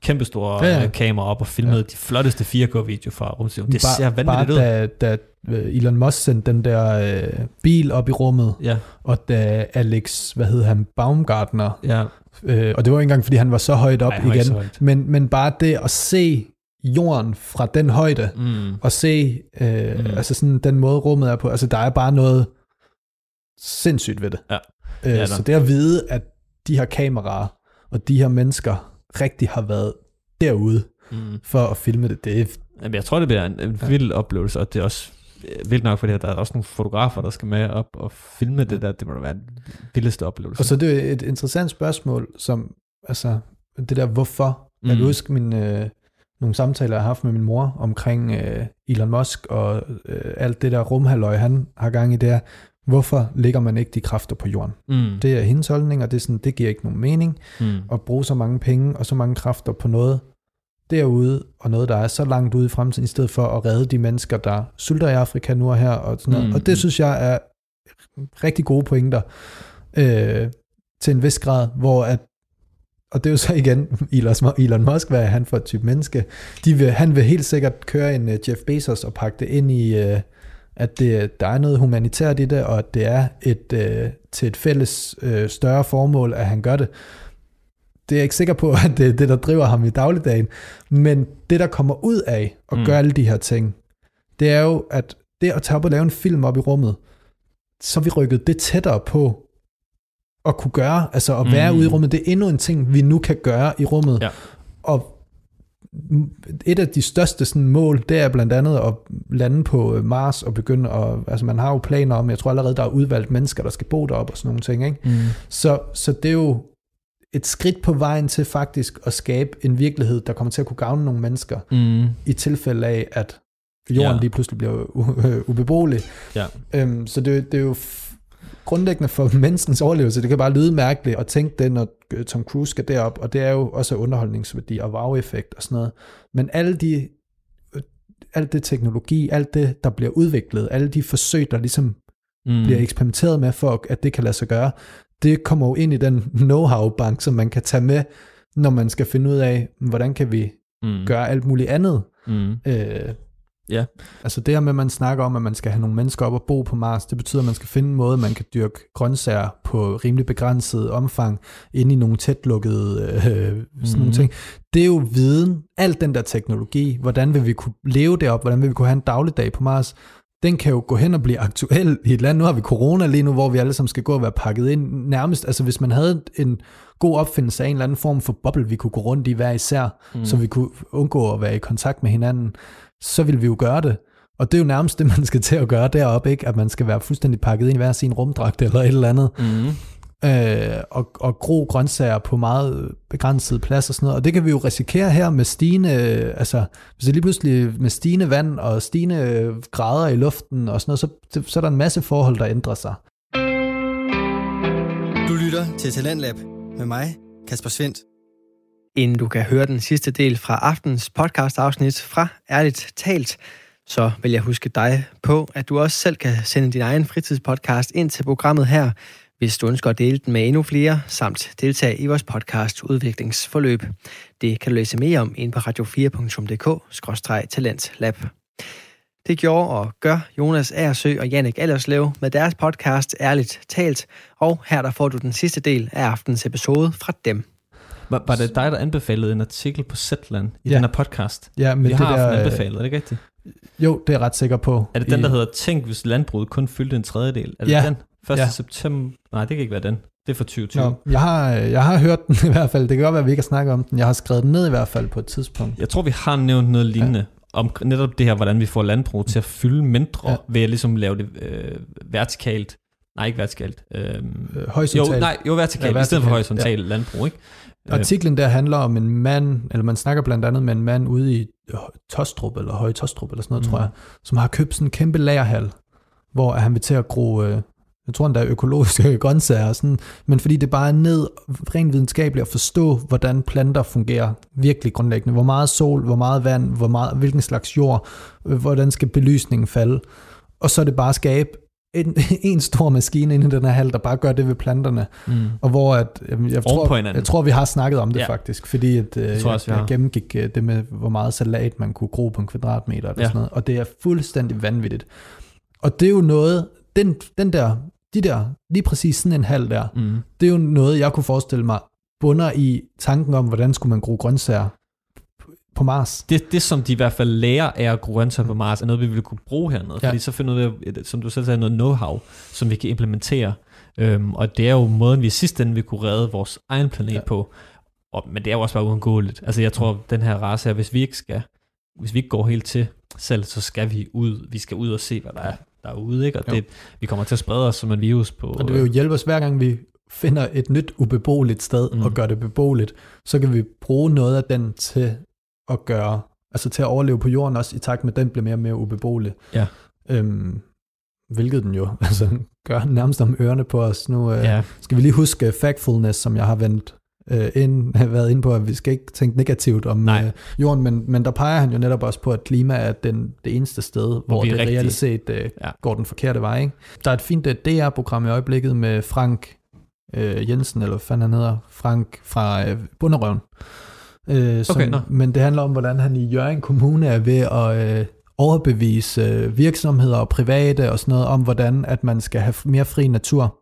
Kæmpestore Ja, ja, ja. ja. kamera op og filmede ja. de flotteste 4K-video fra rumstationen. Det bare, ser vanvittigt ud. da, da øh, Elon Musk sendte den der øh, bil op i rummet, Ja, og da Alex, hvad hed han, Baumgartner, ja. øh, og det var ikke engang, fordi han var så højt op Nej, igen, højt. men, men bare det at se jorden fra den højde, Mm. og se øh, Mm. altså sådan den måde rummet er på, altså der er bare noget sindssygt ved det. Ja, øh, er der. så det at vide, at de her kameraer og de her mennesker rigtig har været derude Mm. for at filme det, det er Jamen, jeg tror, det bliver en, en vild oplevelse, og det er også øh, vildt nok, fordi der er også nogle fotografer, der skal med op og filme det der. Det må da være den vildeste oplevelse. Og så er det jo et interessant spørgsmål, som, altså, det der hvorfor. Mm. Jeg Mm. kan huske min, øh, nogle samtaler, jeg har haft med min mor omkring øh, Elon Musk og øh, alt det der rumhalløj, han har gang i der. Hvorfor lægger man ikke de kræfter på jorden? mm. Det er hendes holdning, og det, er sådan, det giver ikke nogen mening mm. at bruge så mange penge og så mange kræfter på noget derude, og noget, der er så langt ude i fremtiden, i stedet for at redde de mennesker, der sulter i Afrika nu og her. Og, sådan noget. Mm. og det synes jeg er rigtig gode pointer øh, til en vis grad, hvor at og det er jo så igen Elon, Musk, hvad er han for et type menneske. De vil, han vil helt sikkert køre en uh, Jeff Bezos og pakke det ind i, uh, at det, der er noget humanitært i det, og at det er et, uh, til et fælles uh, større formål, at han gør det. Det er jeg ikke sikker på, at det er det, der driver ham i dagligdagen. Men det, der kommer ud af at Mm. gøre alle de her ting, det er jo, at det at tage op og lave en film op i rummet, så vi rykket det tættere på at kunne gøre, altså at være Mm. ude i rummet. Det er endnu en ting, vi nu kan gøre i rummet. Ja. Og et af de største sådan, mål, det er blandt andet at lande på øh, Mars og begynde at, altså man har jo planer om, jeg tror allerede, der er udvalgt mennesker, der skal bo deroppe og sådan nogle ting, ikke? Mm. Så, så det er jo et skridt på vejen til faktisk at skabe en virkelighed, der kommer til at kunne gavne nogle mennesker, Mm. i tilfælde af, at jorden Ja. lige pludselig bliver u- øh, ubeboelig. Ja. Øhm, så det, det er jo grundlæggende for menneskens overlevelse. Det kan bare lyde mærkeligt at tænke det, når øh, Tom Cruise skal derop, og det er jo også underholdningsværdi og wow-effekt og sådan noget. Men alle de, øh, alt det teknologi, alt det, der bliver udviklet, alle de forsøg, der ligesom Mm. bliver eksperimenteret med, for at det kan lade sig gøre, det kommer jo ind i den know-how-bank, som man kan tage med, når man skal finde ud af, hvordan kan vi mm. gøre alt muligt andet. Mm. Øh, Ja. Altså det her med, at man snakker om, at man skal have nogle mennesker op og bo på Mars, det betyder, at man skal finde en måde, man kan dyrke grøntsager på rimelig begrænset omfang, inde i nogle tætlukkede øh, sådan mm. Mhm. nogle ting. Det er jo viden, alt den der teknologi, hvordan vil vi kunne leve derop, hvordan vil vi kunne have en dagligdag på Mars, den kan jo gå hen og blive aktuel i et land. Nu har vi corona lige nu, hvor vi alle sammen skal gå og være pakket ind nærmest. Altså hvis man havde en god opfindelse af en eller anden form for boble, vi kunne gå rundt i hver især, mm. så vi kunne undgå at være i kontakt med hinanden, så ville vi jo gøre det. Og det er jo nærmest det, man skal til at gøre deroppe, ikke? At man skal være fuldstændig pakket ind i hver sin rumdragt eller et eller andet. Mm. Øh, og, og gro grøntsager på meget begrænset plads og sådan noget. Og det kan vi jo risikere her med stigende, altså hvis det lige pludselig med stigende vand og stigende grader i luften og sådan noget, så, så er der en masse forhold, der ændrer sig. Du lytter til Talentlab med mig, Kasper Svendt. Inden du kan høre den sidste del fra aftens podcast-afsnit fra Ærligt Talt, så vil jeg huske dig på, at du også selv kan sende din egen fritidspodcast ind til programmet her, hvis du ønsker at dele den med endnu flere, samt deltage i vores podcast udviklingsforløb. Det kan du læse mere om ind på radio4.dk-talentlab. Det gjorde og gør Jonas Aersø og Jannik Allerslev med deres podcast Ærligt Talt, og her der får du den sidste del af aftens episode fra dem. Var, var det dig, der anbefalede en artikel på Zetland i Ja. den her podcast? Ja, men Vi det har der, øh, anbefalet, er det ikke rigtigt? Jo, det er jeg ret sikker på. Er det den, der hedder Tænk, hvis landbruget kun fyldte en tredjedel? Er det Ja. den? 1. Ja. september? Nej, det kan ikke være den. Det er fra 2020. Nå, jeg, har, jeg har hørt den i hvert fald. Det kan godt være, at vi ikke har snakket om den. Jeg har skrevet den ned i hvert fald på et tidspunkt. Jeg tror, vi har nævnt noget lignende ja. om netop det her, hvordan vi får landbrug til at fylde mindre, Ja. ved at ligesom lave det øh, vertikalt. Nej, ikke vertikalt. Øhm, Øh, jo, horisontalt. nej, jo vertikalt, Ja, ja, i stedet for vertikalt, horisontalt ja. landbrug, ikke? Øh, Artiklen der handler om en mand, eller man snakker blandt andet med en mand ude i Tostrup, eller Høje Tostrup, eller sådan noget. Mm. tror jeg, som har købt sådan en kæmpe lagerhal, hvor han vil til at gro, øh, jeg tror endda økologiske grøntsager, og sådan, men fordi det bare er ned rent videnskabeligt at forstå, hvordan planter fungerer virkelig grundlæggende. Hvor meget sol, hvor meget vand, hvor meget, hvilken slags jord, øh, hvordan skal belysningen falde. Og så er det bare at skabe en, en stor maskine inde i den her hal, der bare gør det ved planterne. Mm. Og hvor at, jeg, på tror, jeg tror, vi har snakket om det Ja. faktisk, fordi at, øh, tror jeg, også, jeg har. gennemgik øh, det med, hvor meget salat man kunne gro på en kvadratmeter og Ja. sådan noget, og det er fuldstændig vanvittigt. Og det er jo noget, den, den der, de der, lige præcis sådan en hal der, Mm. det er jo noget, jeg kunne forestille mig, bunder i tanken om, hvordan skulle man gro grøntsager på Mars. Det, det, som de i hvert fald lærer af at gro grøntsager på Mars, er noget, vi vil kunne bruge hernede. Ja. Fordi så finder vi, som du selv sagde, noget know-how, som vi kan implementere. Øhm, og det er jo måden, vi i sidste ende vil kunne redde vores egen planet. Ja. på. Og, men det er jo også bare uundgåeligt. Altså jeg tror, den her race her, hvis vi ikke skal, hvis vi ikke går helt til selv, så skal vi ud. Vi skal ud og se, hvad der er derude. Ikke? Og Jo. det, vi kommer til at sprede os som en virus på... Og det vil jo hjælpe os hver gang, vi finder et nyt ubeboeligt sted mm. og gør det beboeligt, så kan vi bruge noget af den til at gøre, altså til at overleve på jorden også, i takt med, at den bliver mere og mere ubeboelig. Ja. Øhm, hvilket den jo altså, gør nærmest om ørerne på os. Nu øh, Ja, skal vi lige huske factfulness, som jeg har vendt øh, ind, har været inde på, at vi skal ikke tænke negativt om Nej. øh, jorden, men, men der peger han jo netop også på, at klima er den, det eneste sted, hvor, vi er det rigtig- reelt set øh, Ja. går den forkerte vej. Ikke? Der er et fint øh, DR-program i øjeblikket med Frank øh, Jensen, eller hvad fanden han hedder, Frank fra øh, Bunderøven. Øh, som, Okay, nå. men det handler om, hvordan han i Jørgen Kommune er ved at øh, overbevise øh, virksomheder og private og sådan noget om, hvordan at man skal have mere fri natur.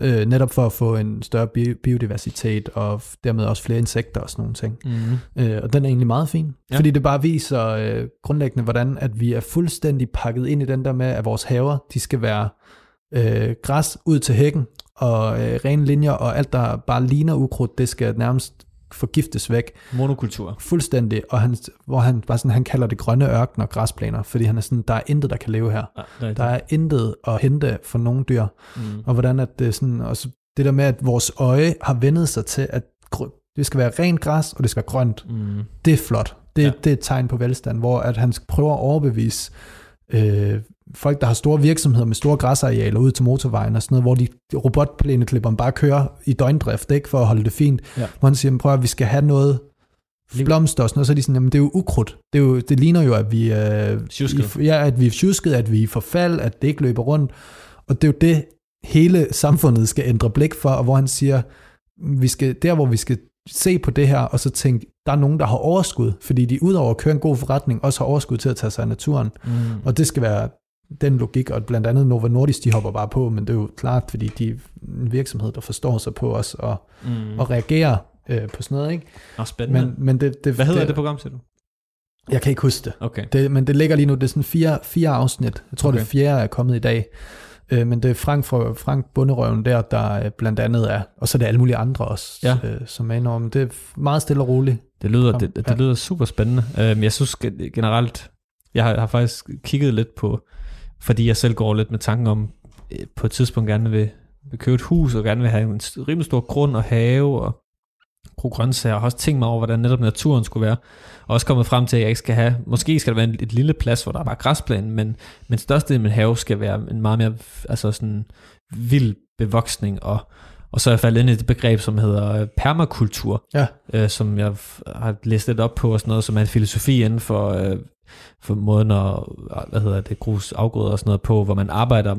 Øh, netop for at få en større bi- biodiversitet og dermed også flere insekter og sådan nogle ting. mm. Øh, og den er egentlig meget fin, ja. fordi det bare viser øh, grundlæggende, hvordan at vi er fuldstændig pakket ind i den der med, at vores haver, de skal være øh, græs ud til hækken, og øh, rene linjer, og alt, der bare ligner ukrudt, det skal nærmest forgiftes væk Monokultur. fuldstændig, og han, hvor han bare sådan, han kalder det grønne ørkener og græsplaner, fordi han er sådan, der er intet, der kan leve her. Ja, det er Der er intet at hente for nogle dyr. mm. Og hvordan at det er sådan, også det der med, at vores øje har vendet sig til, at det skal være rent græs, og det skal være grønt. Mm. Det er flot. Det, ja. det er et tegn på velstand, hvor at han prøver at overbevise øh, folk, der har store virksomheder med store græsarealer ud til motorvejen og sådan noget, hvor de robotplæneklipperne bare kører i døgndrift, ikke, for at holde det fint. Ja. Hvor han siger, "Men prøv at vi skal have noget blomster og sådan noget, så er de sådan, jamen det er jo ukrudt. Det, er jo, det ligner jo, at vi, øh, i, ja, at vi er tjusket, at vi er i forfald, at det ikke løber rundt. Og det er jo det, hele samfundet skal ændre blik for, og hvor han siger, vi skal, der hvor vi skal se på det her, og så tænke, der er nogen, der har overskud, fordi de udover at køre en god forretning, også har overskud til at tage sig af naturen. Mm. Og det skal være den logik, og blandt andet Nova Nordisk, de hopper bare på, men det er jo klart, fordi de er en virksomhed, der forstår sig på os og, Mm. og reagerer øh, på sådan noget. Ikke? Nå, spændende. Men, men det, det, Hvad hedder det, det program, siger du? Jeg kan ikke huske det. Okay. det. Men det ligger lige nu, det er sådan fire, fire afsnit. Jeg tror, okay. Det fjerde er kommet i dag. Øh, men det er Frank, fra, Frank Bunderøven der, der øh, blandt andet er, og så er det alle mulige andre også, Ja. øh, som er Men det er meget stille og roligt. Det lyder, Kom, det, det ja. lyder super spændende. Um, jeg synes ge- generelt, jeg har, har faktisk kigget lidt på, fordi jeg selv går lidt med tanken om, øh, på et tidspunkt gerne vil, vil købe et hus, og gerne vil have en rimelig stor grund og have, og gro grøntsager, og har også tænkt mig over, hvordan netop naturen skulle være. Og også kommet frem til, at jeg ikke skal have, måske skal der være en, et lille plads, hvor der er bare græsplæne, men, men størstedelen af min have skal være en meget mere, altså sådan vild bevoksning, og, og så er jeg faldet ind i det begreb, som hedder øh, permakultur, Ja. øh, som jeg har læst lidt op på, og sådan noget, som er en filosofi inden for, øh, for måden at, hvad hedder det, grus afgrøder og sådan noget på, hvor man arbejder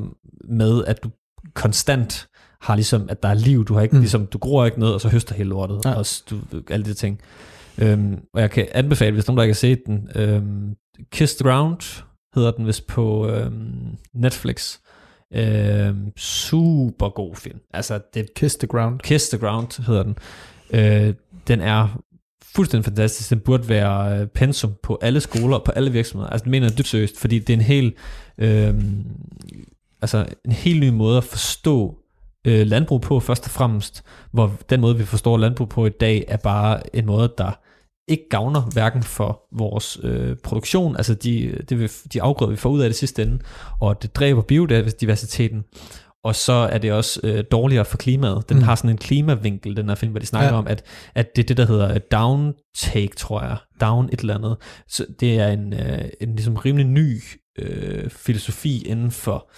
med, at du konstant har ligesom, at der er liv, du har ikke, mm. Ligesom, du gror ikke ned, og så høster hele lortet, Ja. og du, alle de ting. Øhm, og jeg kan anbefale, hvis nogen der ikke har set den, øhm, Kiss the Ground hedder den vist på øhm, Netflix. Øhm, super god film. Altså, det Kiss the ground. Kiss the Ground hedder den. Øh, den er fuldstændig fantastisk. Den burde være øh, pensum på alle skoler og på alle virksomheder. Altså, det mener jeg dybt seriøst, fordi det er en helt, øh, altså, en helt ny måde at forstå øh, landbrug på, først og fremmest, hvor den måde, vi forstår landbrug på i dag, er bare en måde, der ikke gavner hverken for vores øh, produktion, altså de, det, vi- de afgrøder, vi får ud af det sidste ende, og det dræber biodiversiteten, og så er det også øh, dårligere for klimaet. Den mm. Har sådan en klimavinkel, den her film, hvor de snakker ja. Om, at, at det er det, der hedder et downtake, tror jeg. Down et eller andet. Så det er en, øh, en ligesom rimelig ny øh, filosofi inden for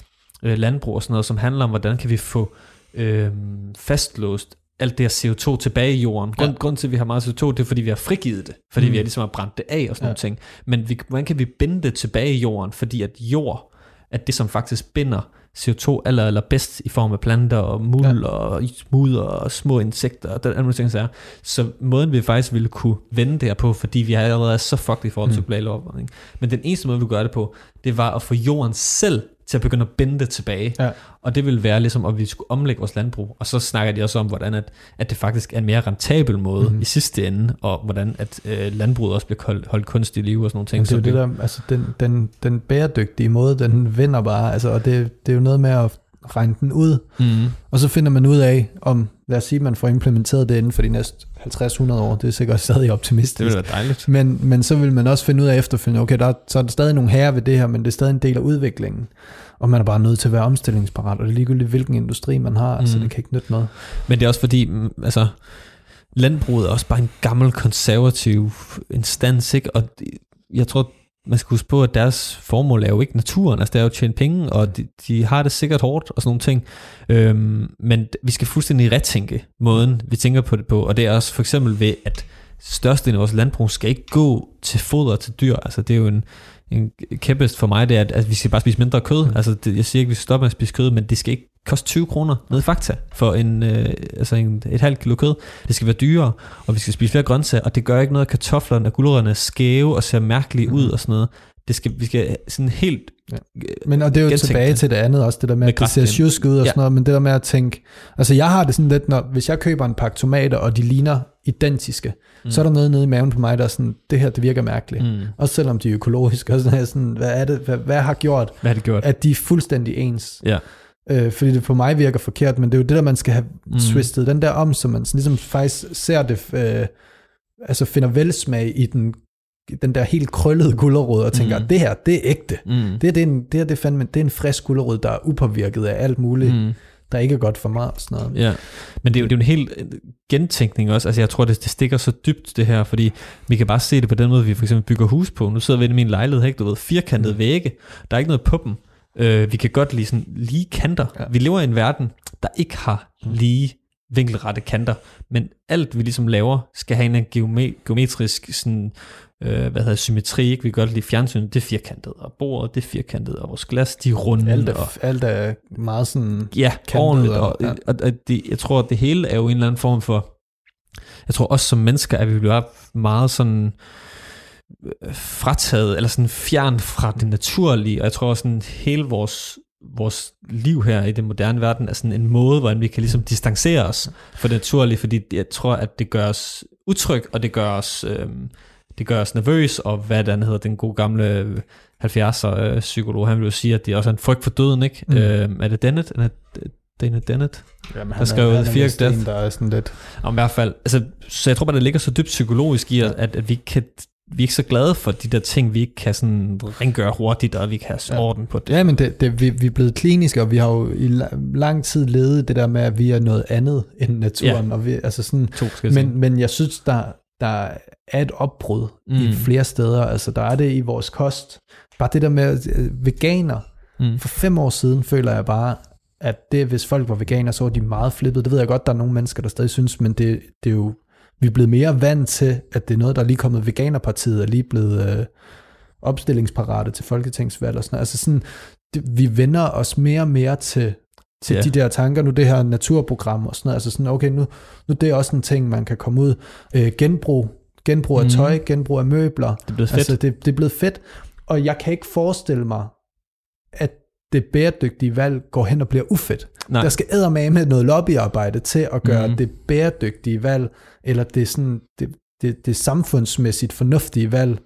øh, landbrug og sådan noget, som handler om, hvordan kan vi få øh, fastlåst alt det her CO2 tilbage i jorden. Grund, ja. Grund til, at vi har meget CO2, det er, fordi vi har frigivet det. Fordi mm. Vi har ligesom har brændt det af og sådan. Ja. nogle ting. Men vi, hvordan kan vi binde det tilbage i jorden? Fordi at jord, at det som faktisk binder CO2 aller, aller bedst i form af planter og muld ja. og mudder og små insekter og den ting, så, så måden vi faktisk ville kunne vende det her på, fordi vi allerede er så fucked i forhold til mm. global opvarmning, men den eneste måde vi gøre det på, det var at få jorden selv til at begynde at binde det tilbage. Ja. Og det vil være ligesom, at vi skulle omlægge vores landbrug. Og så snakker de også om, hvordan at, at det faktisk er en mere rentabel måde mm-hmm. i sidste ende, og hvordan at øh, landbruget også bliver holdt, holdt kunstigt i live og sådan nogle ting. Men det er jo det der, altså den, den, den bæredygtige måde, den vinder bare, altså, og det, det er jo noget med at regne den ud, mm. og så finder man ud af, om, lad os sige, man får implementeret det inden for de næste 50-100 år, det er sikkert stadig optimistisk. Det vil være dejligt. Men, men så vil man også finde ud af efterfølgende, okay, der, så er der stadig nogle herrer ved det her, men det er stadig en del af udviklingen, og man er bare nødt til at være omstillingsparat, og det er ligegyldigt, hvilken industri man har, mm. altså det kan ikke nytte noget. Men det er også fordi, mm, altså, landbruget er også bare en gammel konservativ instans, ikke? og jeg tror, man skal huske på, at deres formål er jo ikke naturen, altså det er jo at tjene penge, og de, de har det sikkert hårdt og sådan nogle ting, øhm, men vi skal fuldstændig retænke måden, vi tænker på det på, og det er også for eksempel ved, at størstedelen af vores landbrug skal ikke gå til foder til dyr, altså det er jo en, en kæmpest for mig, det er, at, at vi skal bare spise mindre kød, mm. altså det, jeg siger ikke, at vi skal stoppe med at spise kød, men det skal ikke koste 20 kroner ned i Fakta for en, øh, altså en, et halvt kilo kød. Det skal være dyrere, og vi skal spise flere grøntsager, og det gør ikke noget, at kartoflerne og gulerødderne er skæve og ser mærkelige mm. ud og sådan noget. Det skal, vi skal sådan helt ja. Men og det er jo tilbage til det andet også, det der med, med at det ser sjusk ud og ja. sådan noget, men det der med at tænke, altså jeg har det sådan lidt, når, hvis jeg køber en pakke tomater, og de ligner identiske, mm. så er der noget nede i maven på mig, der er sådan, det her, det virker mærkeligt. Mm. Også selvom de er økologiske, og sådan, sådan hvad er det, hvad, hvad har gjort, hvad har det gjort, at de er fuldstændig ens. Ja. Øh, fordi det på mig virker forkert, men det er jo det, der man skal have mm. twistet den der om, så man ligesom faktisk ser det, øh, altså finder velsmag i den den der helt krøllede gullerod og tænker, mm. det her, det er ægte. Mm. Det, det, er en, det, her, det, er fandme, det er en frisk gullerod, der er upåvirket af alt muligt, mm. der ikke er godt for mig. Og sådan noget. Ja, men det er jo, det er jo en helt gentænkning også. Altså jeg tror, det, det stikker så dybt det her, fordi vi kan bare se det på den måde, vi for eksempel bygger hus på. Nu sidder vi i min lejlighed, ikke? du ved, firkantede mm. vægge. Der er ikke noget på dem. Øh, vi kan godt lide sådan lige kanter. Ja. Vi lever i en verden, der ikke har mm. lige vinkelrette kanter, men alt vi ligesom laver, skal have en geometrisk sådan, øh, hvad hedder symmetri, ikke? vi kan godt lide fjernsynet, det er firkantet, og bordet, det er firkantet, og vores glas, de er runde. Alt er, og, alt er meget sådan Ja, ordentligt, og, og, ja. og, og det, jeg tror, at det hele er jo en eller anden form for, jeg tror også som mennesker, at vi bliver meget sådan, øh, frataget, eller sådan fjern fra det naturlige, og jeg tror også sådan hele vores vores liv her i den moderne verden er sådan en måde, hvordan vi kan ligesom distancere os fra det naturlige, fordi jeg tror, at det gør os utryg, og det gør os, øh, det gør os nervøs, og hvad den hedder, den gode gamle 70'er øh, psykolog, han vil jo sige, at det er også en frygt for døden, ikke? Mm. Øh, er det Dennett? Er det Dana Dennett, Jamen, han der skrev er, Fear Death. En, der er sådan lidt... Om i hvert fald, altså, så jeg tror bare, det ligger så dybt psykologisk i, at, at vi kan vi er ikke så glade for de der ting, vi ikke kan sådan rengøre hurtigt, og vi kan have ja. orden på det. Ja, men det, det, vi, vi er blevet kliniske, og vi har jo i lang tid levet det der med, at vi er noget andet end naturen. Ja. Og vi, altså sådan, to, men, men jeg synes, der, der er et opbrud mm. i flere steder. Altså der er det i vores kost. Bare det der med øh, veganer. Mm. For fem år siden føler jeg bare, at det, hvis folk var veganer, så var de meget flippet. Det ved jeg godt, der er nogle mennesker, der stadig synes, men det, det er jo vi er blevet mere vant til, at det er noget, der er lige kommet Veganerpartiet, er lige blevet øh, opstillingsparate til folketingsvalg og sådan noget. Altså sådan, det, vi vender os mere og mere til, til yeah. de der tanker, nu det her naturprogram og sådan noget. Altså sådan, okay, nu, nu det er også en ting, man kan komme ud. Øh, genbrug, genbrug af mm. tøj, genbrug af møbler. Det er blevet fedt. Altså, det, det er blevet fedt, og jeg kan ikke forestille mig, at det bæredygtige valg går hen og bliver ufedt. Nej. Der skal med noget lobbyarbejde til at gøre mm. det bæredygtige valg, eller det, sådan, det, det, det samfundsmæssigt fornuftige valg,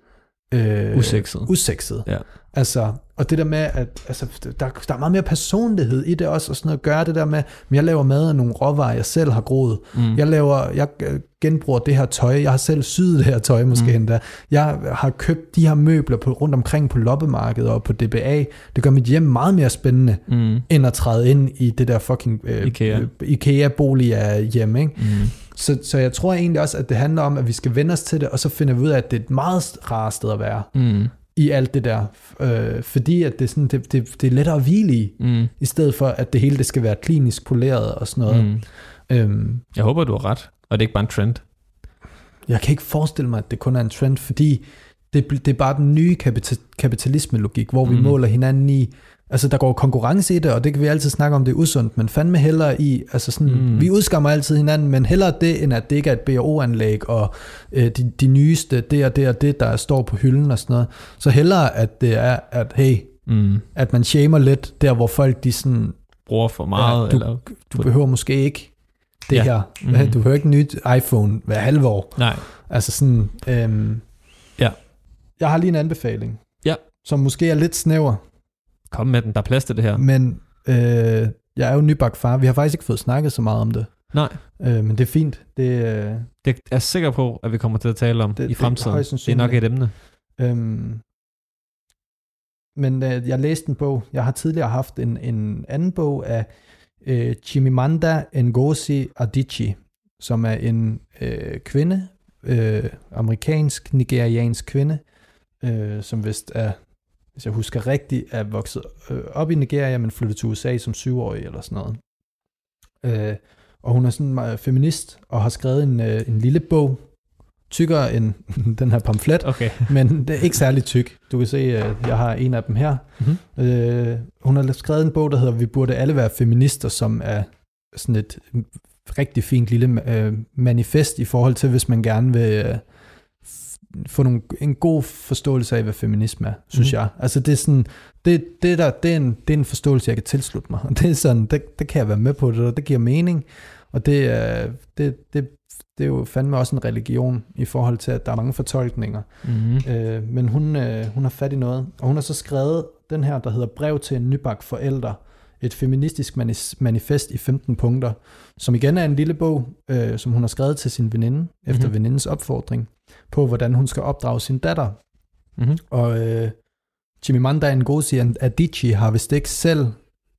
øh, usekset. usekset. Ja. Altså, og det der med, at altså, der, der er meget mere personlighed i det også, og sådan noget at gøre det der med, at jeg laver mad af nogle råvarer, jeg selv har groet. Mm. Jeg laver, jeg øh, genbruger det her tøj, jeg har selv syet det her tøj måske mm. endda. Jeg har købt de her møbler på, rundt omkring på loppemarkedet og på DBA. Det gør mit hjem meget mere spændende, mm. end at træde ind i det der fucking øh, Ikea. Øh, Ikea-bolig af hjem, ikke? Mm. Så, så jeg tror egentlig også, at det handler om, at vi skal vende os til det, og så finder vi ud af, at det er et meget rart sted at være. Mm i alt det der, øh, fordi at det, er sådan, det, det, det er lettere at hvile i, mm. i stedet for at det hele det skal være klinisk poleret og sådan noget. Mm. Øhm, jeg håber, du har ret, og det er ikke bare en trend. Jeg kan ikke forestille mig, at det kun er en trend, fordi Det, det er bare den nye kapita- kapitalisme-logik, hvor vi Mm. måler hinanden i, altså der går konkurrence i det, og det kan vi altid snakke om, det er usundt, men fandme hellere i, altså sådan, Mm. mm. vi udskammer altid hinanden, men hellere det, end at det ikke er et BO-anlæg, og øh, de, de nyeste, det og det og det, der står på hylden og sådan noget. Så hellere, at det er, at hey, Mm. at man shamer lidt der, hvor folk de sådan, Bruger for meget, Ja, du- eller... du behøver måske ikke det Ja. her. Mhm. Du behøver ikke nyt iPhone hver halve år. Nej. Altså sådan, øhm, Ja. Jeg har lige en anbefaling. Ja. Som måske er lidt snæver, Kom med den, der er plads til det her. men øh, jeg er jo nybagt far. Vi har faktisk ikke fået snakket så meget om det. Nej, Øh, men det er fint. Det, øh, det er jeg sikker på, at vi kommer til at tale om Det- i det er fremtiden. Det er nok et emne. Øhm, men øh, jeg læste en bog. Jeg har tidligere haft en, en anden bog af øh, Chimamanda Ngozi Adichie, som er en øh, kvinde, øh, amerikansk, nigeriansk kvinde, øh, som vist er, hvis jeg husker rigtigt, er vokset øh, op i Nigeria, men flyttet til USA som syvårig eller sådan noget. Øh, og hun er sådan meget feminist, og har skrevet en, øh, en lille bog, tykkere end den her pamflet, Okay. men det er ikke særlig tyk. Du kan se, at jeg har en af dem her. Mhm. Øh, hun har skrevet en bog, der hedder Vi burde alle være feminister, som er sådan et rigtig fint lille øh, manifest i forhold til, hvis man gerne vil øh, få nogle, en god forståelse af, hvad feminisme er, synes Mhm. jeg. Altså det er sådan, det, det, der, det, er en, det er en forståelse, jeg kan tilslutte mig. Og det er sådan, det, det kan jeg være med på, det, og det giver mening. Og det, det, det, det er jo fandme også en religion i forhold til, at der er mange fortolkninger. Mm-hmm. Øh, men hun, øh, hun har fat i noget, og hun har så skrevet den her, der hedder Brev til en nybagt forælder, et feministisk manifest i 15 punkter, som igen er en lille bog, øh, som hun har skrevet til sin veninde, efter Mhm. venindens opfordring, på hvordan hun skal opdrage sin datter. Mm-hmm. Og øh, Chimamanda Ngozi Adichie har vist ikke selv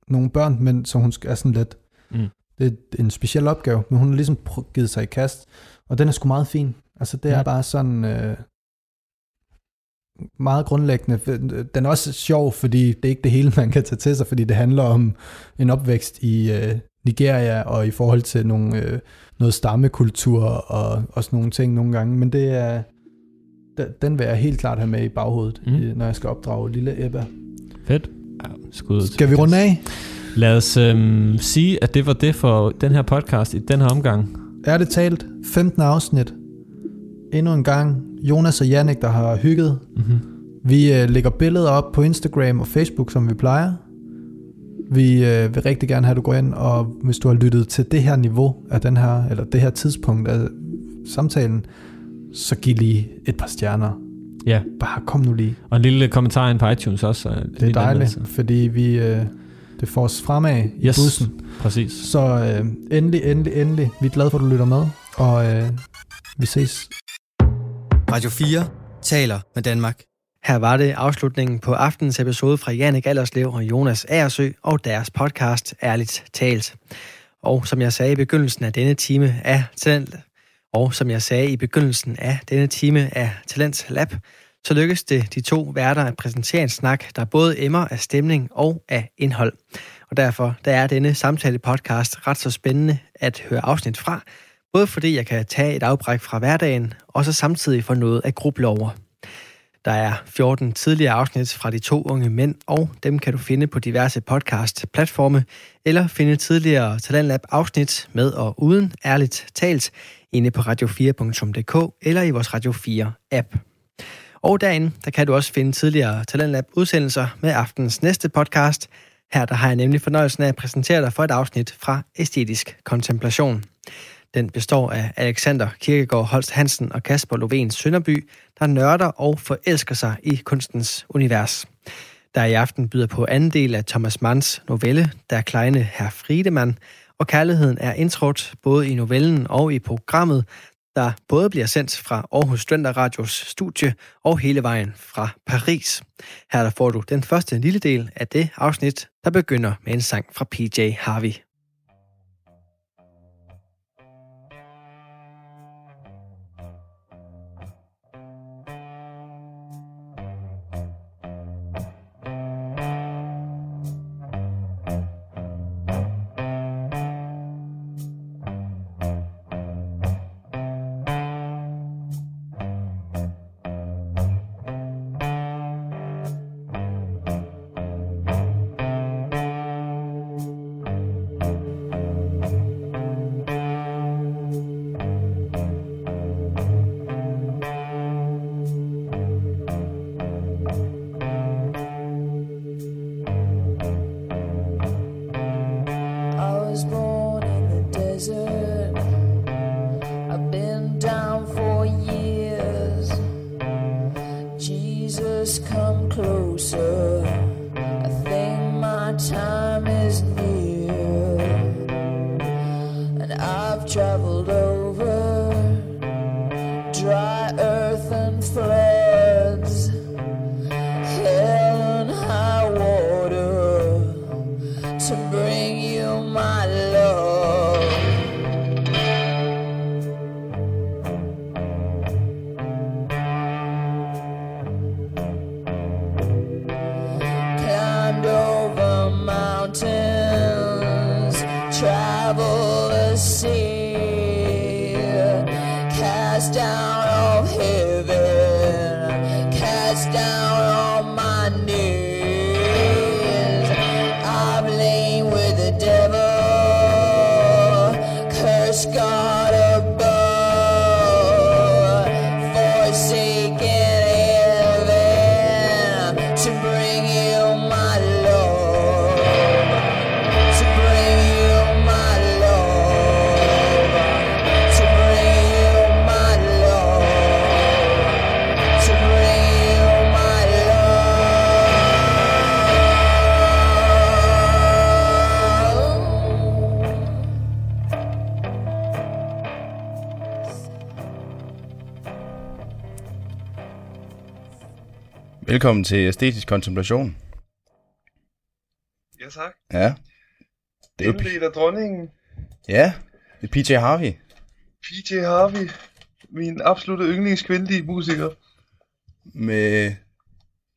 nogle børn, men så hun skal- er sådan lidt, Mm. det er en speciel opgave, men hun har ligesom givet sig i kast, og den er sgu meget fin. Altså det er Ja. bare sådan øh, meget grundlæggende. Den er også sjov, fordi det er ikke det hele, man kan tage til sig, fordi det handler om en opvækst i øh, Nigeria, og i forhold til nogle, øh, noget stammekultur, og også nogle ting nogle gange, men det er, den- vil jeg helt klart have med i baghovedet, Mm. når jeg skal opdrage lille Ebba. Fedt. Ja, skud Skal vi runde af? Lad os øhm, sige, at det var det for den her podcast i den her omgang. Er det talt? 15 afsnit. Endnu en gang. Jonas og Jannik, der har hygget. Mm-hmm. Vi øh, lægger billeder op på Instagram og Facebook, som vi plejer. Vi øh, vil rigtig gerne have, at du går ind, og hvis du har lyttet til det her niveau af den her, eller det her tidspunkt af samtalen, så giv lige et par stjerner. Ja, Bare kom nu lige. og en lille kommentar ind på iTunes også. og en Det er dejligt, anmeldelse. fordi vi, øh, det får os fremad i Yes. bussen. Præcis. Så øh, endelig, endelig, endelig. Vi er glade for, at du lytter med, og øh, vi ses Radio 4 taler med Danmark. Her var det afslutningen på aftenens episode fra Jannik Allerslev og Jonas Aersø og deres podcast Ærligt Talt. Og som jeg sagde i begyndelsen af denne time af Talent, og som jeg sagde i begyndelsen af denne time af Talent Lab, så lykkedes det de to værter at præsentere en snak, der både emmer af stemning og af indhold. Og derfor der er denne samtale-podcast ret så spændende at høre afsnit fra, både fordi jeg kan tage et afbræk fra hverdagen, og så samtidig få noget at gruble over. Der er 14 tidligere afsnit fra de to unge mænd, og dem kan du finde på diverse podcast-platforme, eller finde tidligere Talentlab afsnit med og uden ærligt talt inde på radio4.dk eller i vores Radio 4-app. Og derinde, der kan du også finde tidligere Talentlab udsendelser med aftens næste podcast. Her der har jeg nemlig fornøjelsen af at præsentere dig for et afsnit fra Æstetisk Kontemplation. Den består af Alexander Kirkegaard Holst Hansen og Kasper Lovén Sønderby, der nørder og forelsker sig i kunstens univers. Der i aften byder på anden del af Thomas Manns novelle, Der Kleine Herr Friedemann, og kærligheden er indtrådt både i novellen og i programmet, der både bliver sendt fra Aarhus Studenter Radios studie og hele vejen fra Paris. Her der får du den første lille del af det afsnit, der begynder med en sang fra PJ Harvey. Velkommen til Æstetisk Kontemplation. Ja, tak. Ja, det er. Indledt af dronningen, Ja, det er PJ Harvey. PJ Harvey, min absolutte yndlingskvindelige musiker. Med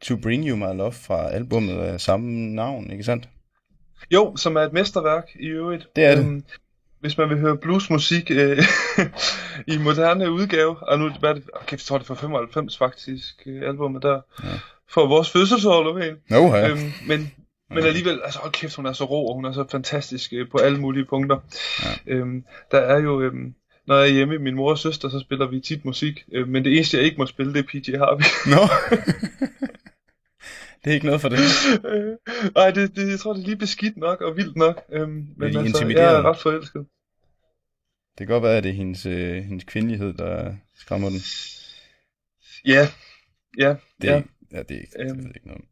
To Bring You My Love fra albummet af samme navn, ikke sandt? Jo, som er et mesterværk i øvrigt. Det er det. Øhm, hvis man vil høre bluesmusik øh, i moderne udgave, og nu hvad er det, okay, jeg tror det er fra 95 faktisk, øh, albumet der, Ja. For vores fødselsår. Nå, ja. Øhm, men, men alligevel, altså hold kæft, hun er så rå, og hun er så fantastisk øh, på alle mulige punkter. Ja. Øhm, der er jo, øhm, når jeg er hjemme med min mor og søster, så spiller vi tit musik, øh, men det eneste, jeg ikke må spille, det er PJ Harvey. Nå. det er ikke noget for det. Øh, det, det, jeg tror, det er lige beskidt nok og vildt nok. Øhm, men de altså, jeg er ret forelsket. Det kan godt være, at det er hendes, øh, hendes kvindelighed, der skræmmer den. Ja, ja, Det, ja. Ja. det er ikke, det Øhm. ved jeg ikke noget.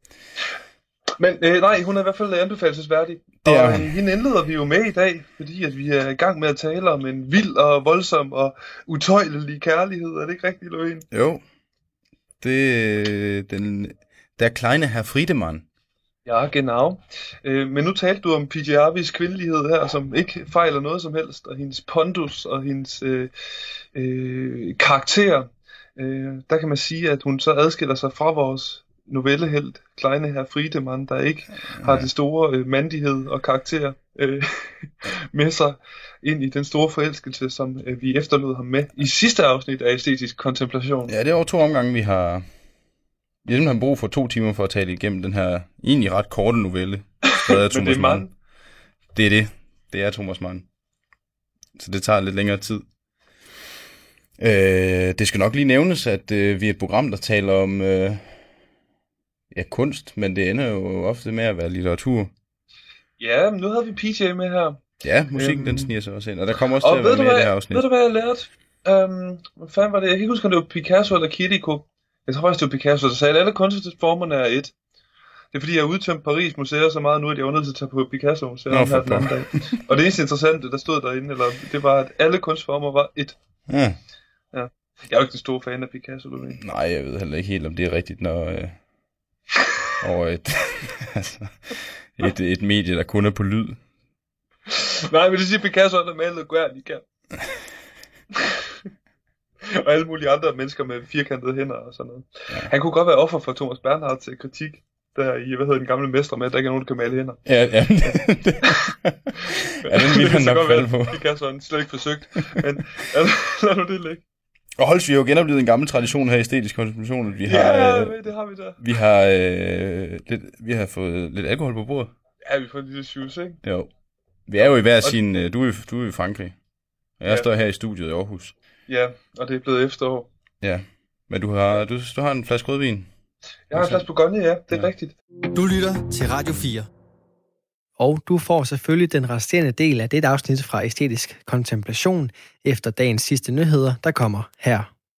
Men øh, nej, hun er i hvert fald anbefalesværdig. Det er og hun. øh, hende indleder vi jo med i dag, fordi at vi er i gang med at tale om en vild og voldsom og utøjlelig kærlighed. Er det ikke rigtigt, Lovén? Jo, det er den, der kleine herr Friedemann. Ja, genau. Øh, men nu talte du om PJ Harveys kvindelighed her, som ikke fejler noget som helst, og hendes pondus og hendes øh, øh, karakter. Øh, der kan man sige, at hun så adskiller sig fra vores novellehelt, Kleine Herr Friedemann, der ikke har det store øh, mandighed og karakter øh, med sig ind i den store forelskelse, som øh, vi efterlod ham med i sidste afsnit af Æstetisk Kontemplation. Ja, det er over to omgange, vi har... Vi har simpelthen brug for to timer for at tale igennem den her egentlig ret korte novelle, skrevet af Thomas det er Mann. Det er det. Det er Thomas Mann. Så det tager lidt længere tid. Øh, det skal nok lige nævnes, at øh, vi er et program, der taler om øh, ja, kunst, men det ender jo ofte med at være litteratur. Ja, men nu havde vi PJ med her. Ja, musikken Øhm. den sniger sig også ind, og der kommer også Og til at være du, med i hvad, det her afsnit. ved du, hvad jeg lærte? Um, hvad fanden var det? Jeg kan ikke huske, om det var Picasso eller Kiriko. Jeg tror faktisk, det var Picasso, der sagde, at alle kunstformerne er et. Det er fordi, jeg har udtømt Paris museer så meget nu, at jeg var nødt til at tage på Picasso museum Nå, her den anden dag. Og det eneste interessante, der stod derinde, eller, det var, at alle kunstformer var et. Ja. Jeg er jo ikke den store fan af Picasso, du ved. Nej, jeg ved heller ikke helt, om det er rigtigt, når øh, over et, altså, et, et medie, der kun er på lyd. Nej, men det siger Picasso, han har malet Guernica. kan. og alle mulige andre mennesker med firkantede hænder og sådan noget. Ja. Han kunne godt være offer for Thomas Bernhards øh, kritik, der i, hvad hedder den gamle mestre med, at der ikke er nogen, der kan male hænder. Ja, ja. ja, den ville han nok falde på. Picasso han slet ikke forsøgt, men lad, lad nu det ligge. Og Holst, vi har jo genoplevet en gammel tradition her i æstetisk kontemplation, at vi har, Ja, øh, det har vi der. vi har, øh, lidt, vi har fået lidt alkohol på bordet. Ja, vi får en lille shoes, ikke? Jo. Vi er jo i hver sin, øh, du er, i- du er i Frankrig, og jeg Ja. står her i studiet i Aarhus. Ja, og det er blevet efterår. Ja, men du har, du, du har en flaske rødvin. Jeg har en plads på Gonje, ja, det er Ja. rigtigt. Du lytter til Radio 4. Og du får selvfølgelig den resterende del af det afsnit fra Æstetisk Kontemplation efter dagens sidste nyheder, der kommer her.